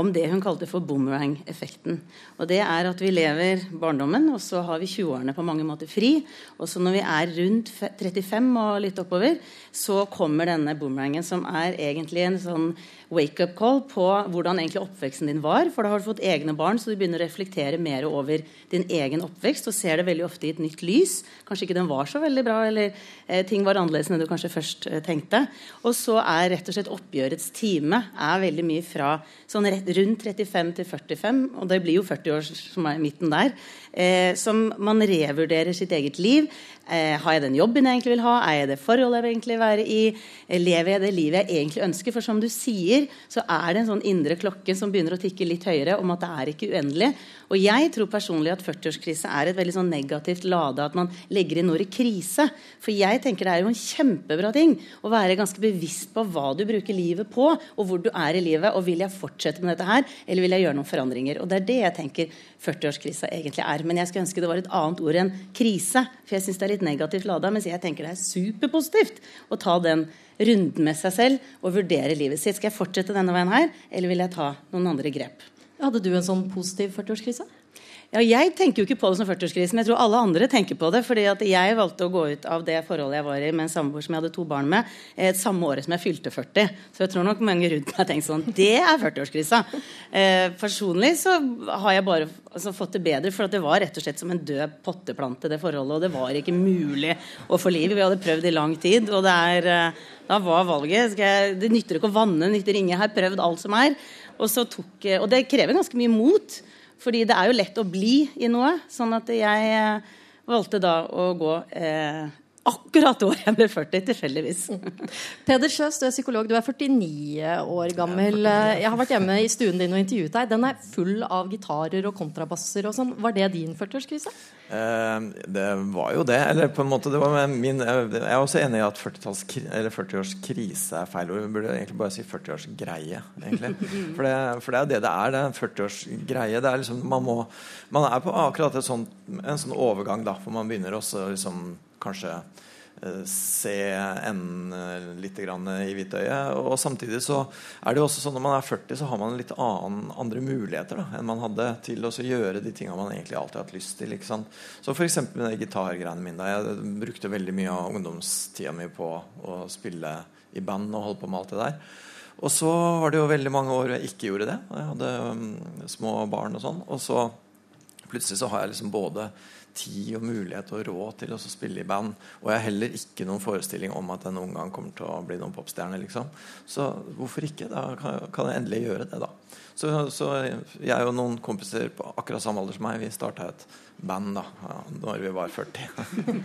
om det hun kalte for boomerang-effekten. Og det er at vi lever barndommen, og så har vi 20-årene på mange måter fri. Og så når vi er rundt 35 og litt oppover, så kommer denne boomerangen, som er egentlig en sånn wake-up call på hvordan egentlig oppveksten din var. For da har du fått egne barn, så du begynner å reflektere mer over din egen oppvekst og ser det veldig ofte i et nytt lys. Kanskje ikke den var så veldig bra, eller eh, ting var annerledes enn du kanskje først eh, tenkte. Og så er rett og slett oppgjørets time er veldig mye fra sånn rett, rundt 35 til 45, og det blir jo 40 år som er midten der, eh, som man revurderer sitt eget liv. Eh, har jeg den jobben jeg egentlig vil ha? Er jeg det forholdet jeg vil egentlig være i? Eh, lever jeg det livet jeg egentlig ønsker? For som du sier, så er det en sånn indre klokke som begynner å tikke litt høyere om at det er ikke uendelig. Og jeg tror personlig at 40-årskrise er et veldig sånn negativt lade, at man legger inn ordet krise. For jeg tenker det er jo en kjempebra ting å være ganske bevisst på hva du bruker livet på, og hvor du er i livet, og vil jeg fortsette med dette her, eller vil jeg gjøre noen forandringer? Og det er det jeg tenker 40-årskrisa egentlig er. Men jeg skulle ønske det var et annet ord enn krise, for jeg syns det er litt negativt lada, mens jeg tenker det er superpositivt å ta den runden med seg selv og vurdere livet sitt. Skal jeg fortsette denne veien her, eller vil jeg ta noen andre grep? Hadde du en sånn positiv 40-årskrise? Ja, jeg tenker jo ikke på det som 40-årskrise, men jeg tror alle andre tenker på det. fordi at jeg valgte å gå ut av det forholdet jeg var i med en samboer som jeg hadde to barn med, eh, samme året som jeg fylte 40. Så jeg tror nok mange rundt meg tenkt sånn Det er 40-årskrisa. Eh, personlig så har jeg bare altså, fått det bedre, for det var rett og slett som en død potteplante, det forholdet. Og det var ikke mulig å få liv. Vi hadde prøvd i lang tid, og det er eh, da var valget jeg, Det nytter ikke å vanne, det nytter ingen. Jeg har prøvd alt som er. Og, tok, eh, og det krever ganske mye mot. Fordi det er jo lett å bli i noe. Sånn at jeg eh, valgte da å gå eh, akkurat året jeg ble 40, tilfeldigvis. Peder Sjøs, du er psykolog. Du er 49 år gammel. Jeg har vært hjemme i stuen din og intervjuet deg. Den er full av gitarer og kontrabasser og sånn. Var det din 40-årskrise? Eh, det var jo det. Eller på en måte det var min, Jeg er også enig i at 40-årskrise 40 er feil ord. Vi burde egentlig bare si 40-årsgreie. egentlig. For det, for det er det det er. Det er en 40-årsgreie. Det er liksom, man, må, man er på akkurat et sånt, en sånn overgang, da, for man begynner også liksom kanskje eh, se enden eh, litt i hvitøyet. Og samtidig så er det jo også sånn når man er 40, så har man litt annen, andre muligheter da, enn man hadde til å gjøre de tingene man egentlig alltid har hatt lyst til. ikke sant? Så f.eks. med de gitargreiene mine. Jeg brukte veldig mye av ungdomstida mi på å spille i band og holde på med alt det der. Og så var det jo veldig mange år jeg ikke gjorde det. Jeg hadde um, små barn og sånn. Og så plutselig så har jeg liksom både tid og mulighet og råd til å spille i band. Og jeg har heller ikke noen forestilling om at jeg noen gang kommer til å bli noen popstjerne. Liksom. Så hvorfor ikke? Da kan, jeg endelig gjøre det, da. Så, så jeg og noen kompiser på akkurat samme alder som meg, vi starta et band da ja, når vi var 40.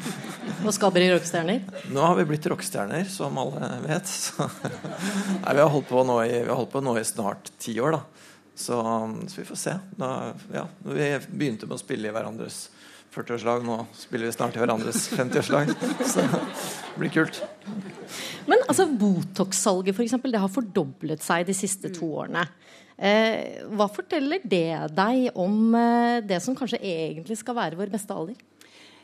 [LAUGHS] Og skal bli rockestjerner? Nå har vi blitt rockestjerner, som alle vet. Så, nei, vi har holdt på nå i, vi har holdt på nå i snart ti år, da. Så, så vi får se. Da, ja, vi begynte med å spille i hverandres 40-årslag. Nå spiller vi snart i hverandres 50-årslag. Så det blir kult. Men altså, Botox-salget for eksempel, det har fordoblet seg de siste to årene. Eh, hva forteller det deg om eh, det som kanskje egentlig skal være vår beste alder?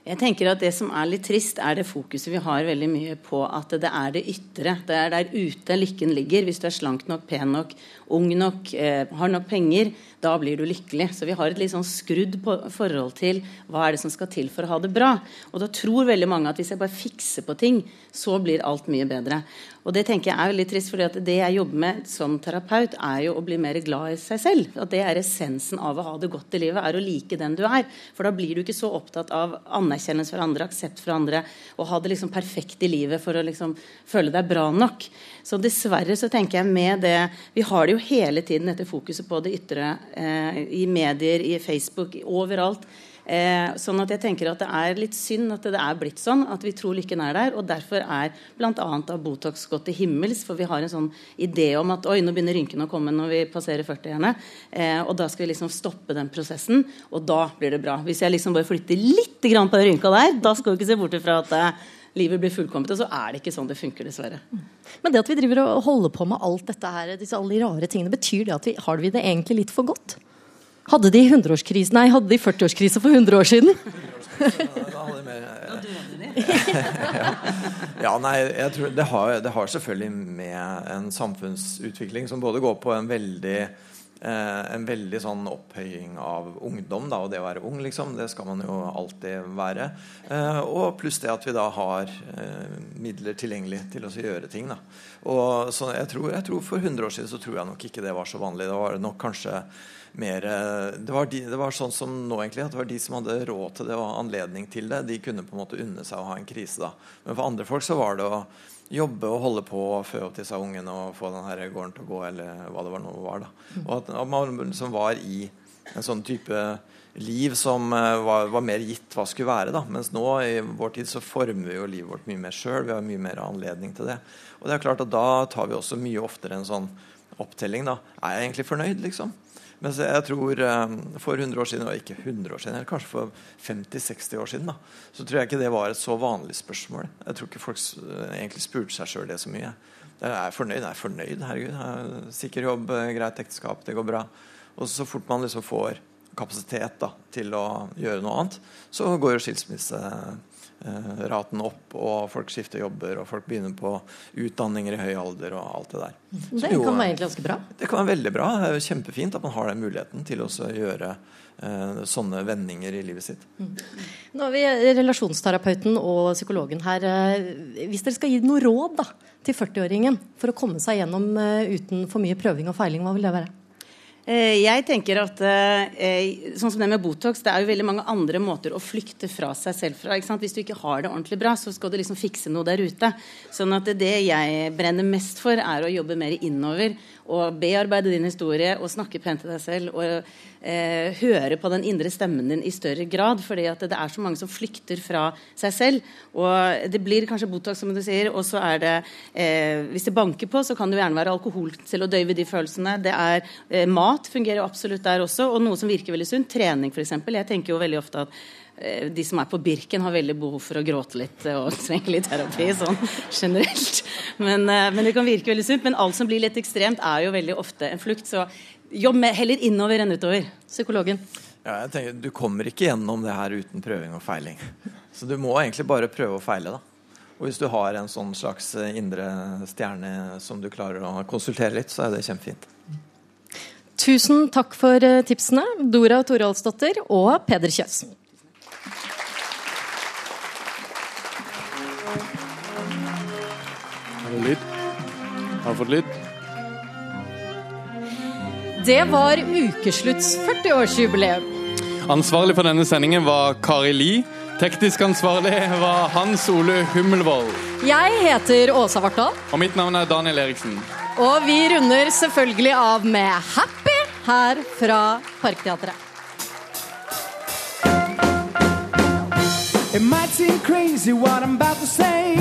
Jeg tenker at Det som er litt trist, er det fokuset vi har veldig mye på at det er det ytre. Det er der ute lykken ligger. Hvis du er slank nok, pen nok, ung nok, eh, har nok penger, da blir du lykkelig. Så vi har et litt sånn skrudd på, forhold til hva er det som skal til for å ha det bra. Og da tror veldig mange at hvis jeg bare fikser på ting, så blir alt mye bedre. Og det tenker jeg er veldig trist, at det jeg jobber med som terapeut, er jo å bli mer glad i seg selv. At det er essensen av å ha det godt i livet, er å like den du er. For da blir du ikke så opptatt av anerkjennelse for andre, aksept for andre, og ha det liksom perfekt i livet for å liksom føle deg bra nok. Så dessverre så tenker jeg med det Vi har det jo hele tiden dette fokuset på det ytre eh, i medier, i Facebook, overalt. Eh, sånn at jeg tenker at Det er litt synd at det er blitt sånn, at vi tror lykken er der. og Derfor er bl.a. Botox gått til himmels. For vi har en sånn idé om at oi, nå begynner rynkene å komme når vi passerer 40-årene. Eh, og da skal vi liksom stoppe den prosessen, og da blir det bra. Hvis jeg liksom bare flytter litt på den rynka der, da skal vi ikke se bort ifra at eh, livet blir fullkomment. Og så er det ikke sånn det funker, dessverre. Men det at vi driver og holder på med alt dette her, disse alle de rare tingene, betyr det at vi har vi det egentlig litt for godt? Hadde de 100-årskrise Nei, hadde de 40-årskrise for 100 år siden? [LAUGHS] Ja, nei, jeg tror det har, det har selvfølgelig med en samfunnsutvikling som både går på en veldig eh, en veldig sånn opphøying av ungdom da, og det å være ung, liksom. Det skal man jo alltid være. Eh, og pluss det at vi da har eh, midler tilgjengelig til å gjøre ting. Da. Og så jeg tror, jeg tror For 100 år siden så tror jeg nok ikke det var så vanlig. Da var det nok kanskje mer eh, det var, de, det var sånn som nå, egentlig. At det var de som hadde råd til det og anledning til det. De kunne på en måte unne seg å ha en krise da. Men for andre folk så var det å jobbe og holde på og fø opp disse ungene og få den her gården til å gå, eller hva det var nå var. da. Og at, at man liksom var i en sånn type liv som eh, var, var mer gitt hva skulle være. da. Mens nå i vår tid så former vi jo livet vårt mye mer sjøl. Vi har mye mer anledning til det. Og det er klart at da tar vi også mye oftere en sånn opptelling. da. Er jeg egentlig fornøyd, liksom? Mens jeg tror eh, for 100 år siden, og ikke 100 år siden, eller kanskje for 50-60 år siden, da, så tror jeg ikke det var et så vanlig spørsmål. Jeg tror ikke folk egentlig spurte seg sjøl det så mye. Jeg er fornøyd, jeg er fornøyd, herregud. Sikker jobb, eh, greit ekteskap, det går bra. Og så fort man liksom får kapasitet da, til å gjøre noe annet, så går jo skilsmisseraten opp, og folk skifter jobber, og folk begynner på utdanninger i høy alder og alt det der. Det jo- kan være ganske bra. det kan være veldig bra. Det er jo kjempefint at man har den muligheten til å gjøre eh, sånne vendinger i livet sitt. Nå har vi relasjonsterapeuten og psykologen her. Eh, Hvis dere skal gi noe råd da, til 40-åringen for å komme seg gjennom eh, uten for mye prøving og feiling, hva vil det være? Eh, Jeg tenker at eh, sånn som det med Botox, det er jo veldig mange andre måter å flykte fra seg selv fra. Hvis du ikke har det ordentlig bra, så skal du liksom fikse noe der ute. Sånn at det jeg brenner mest for, er å jobbe mer innover. Og bearbeide din historie og snakke pent til deg selv. Og eh, høre på den indre stemmen din i større grad. fordi at det er så mange som flykter fra seg selv. Og det blir kanskje Botox, som du sier. Og så er det eh, Hvis det banker på, så kan det jo gjerne være alkohol til å døyve de følelsene. Det er eh, Mat fungerer jo absolutt der også. Og noe som virker veldig sunt. Trening, f.eks. Jeg tenker jo veldig ofte at de som er på Birken, har veldig behov for å gråte litt eh, og [LAUGHS] trenger litt terapi sånn generelt. Men, eh, men det kan virke veldig sunt. Men alt som blir litt ekstremt, er jo veldig ofte en flukt. Så jobb med, heller innover enn utover. Psykologen. Ja, jeg tenker, du kommer ikke gjennom det her uten prøving og feiling. Så du må egentlig bare prøve og feile. da. Og hvis du har en sånn slags eh, indre stjerne som du klarer å konsultere litt, så er det kjempefint. Tusen takk for eh, tipsene, Dora Toralsdottir og Peder Kjøs. Lyd? Har du fått lyd? Det var ukeslutts 40-årsjubileum. Ansvarlig for denne sendingen var Kari Li. Teknisk ansvarlig var Hans Ole Hummelvold. Jeg heter Åsa Vartdal, Og mitt navn er Daniel Eriksen. og vi runder selvfølgelig av med Happy her fra Parkteatret. It might seem crazy what I'm about to say.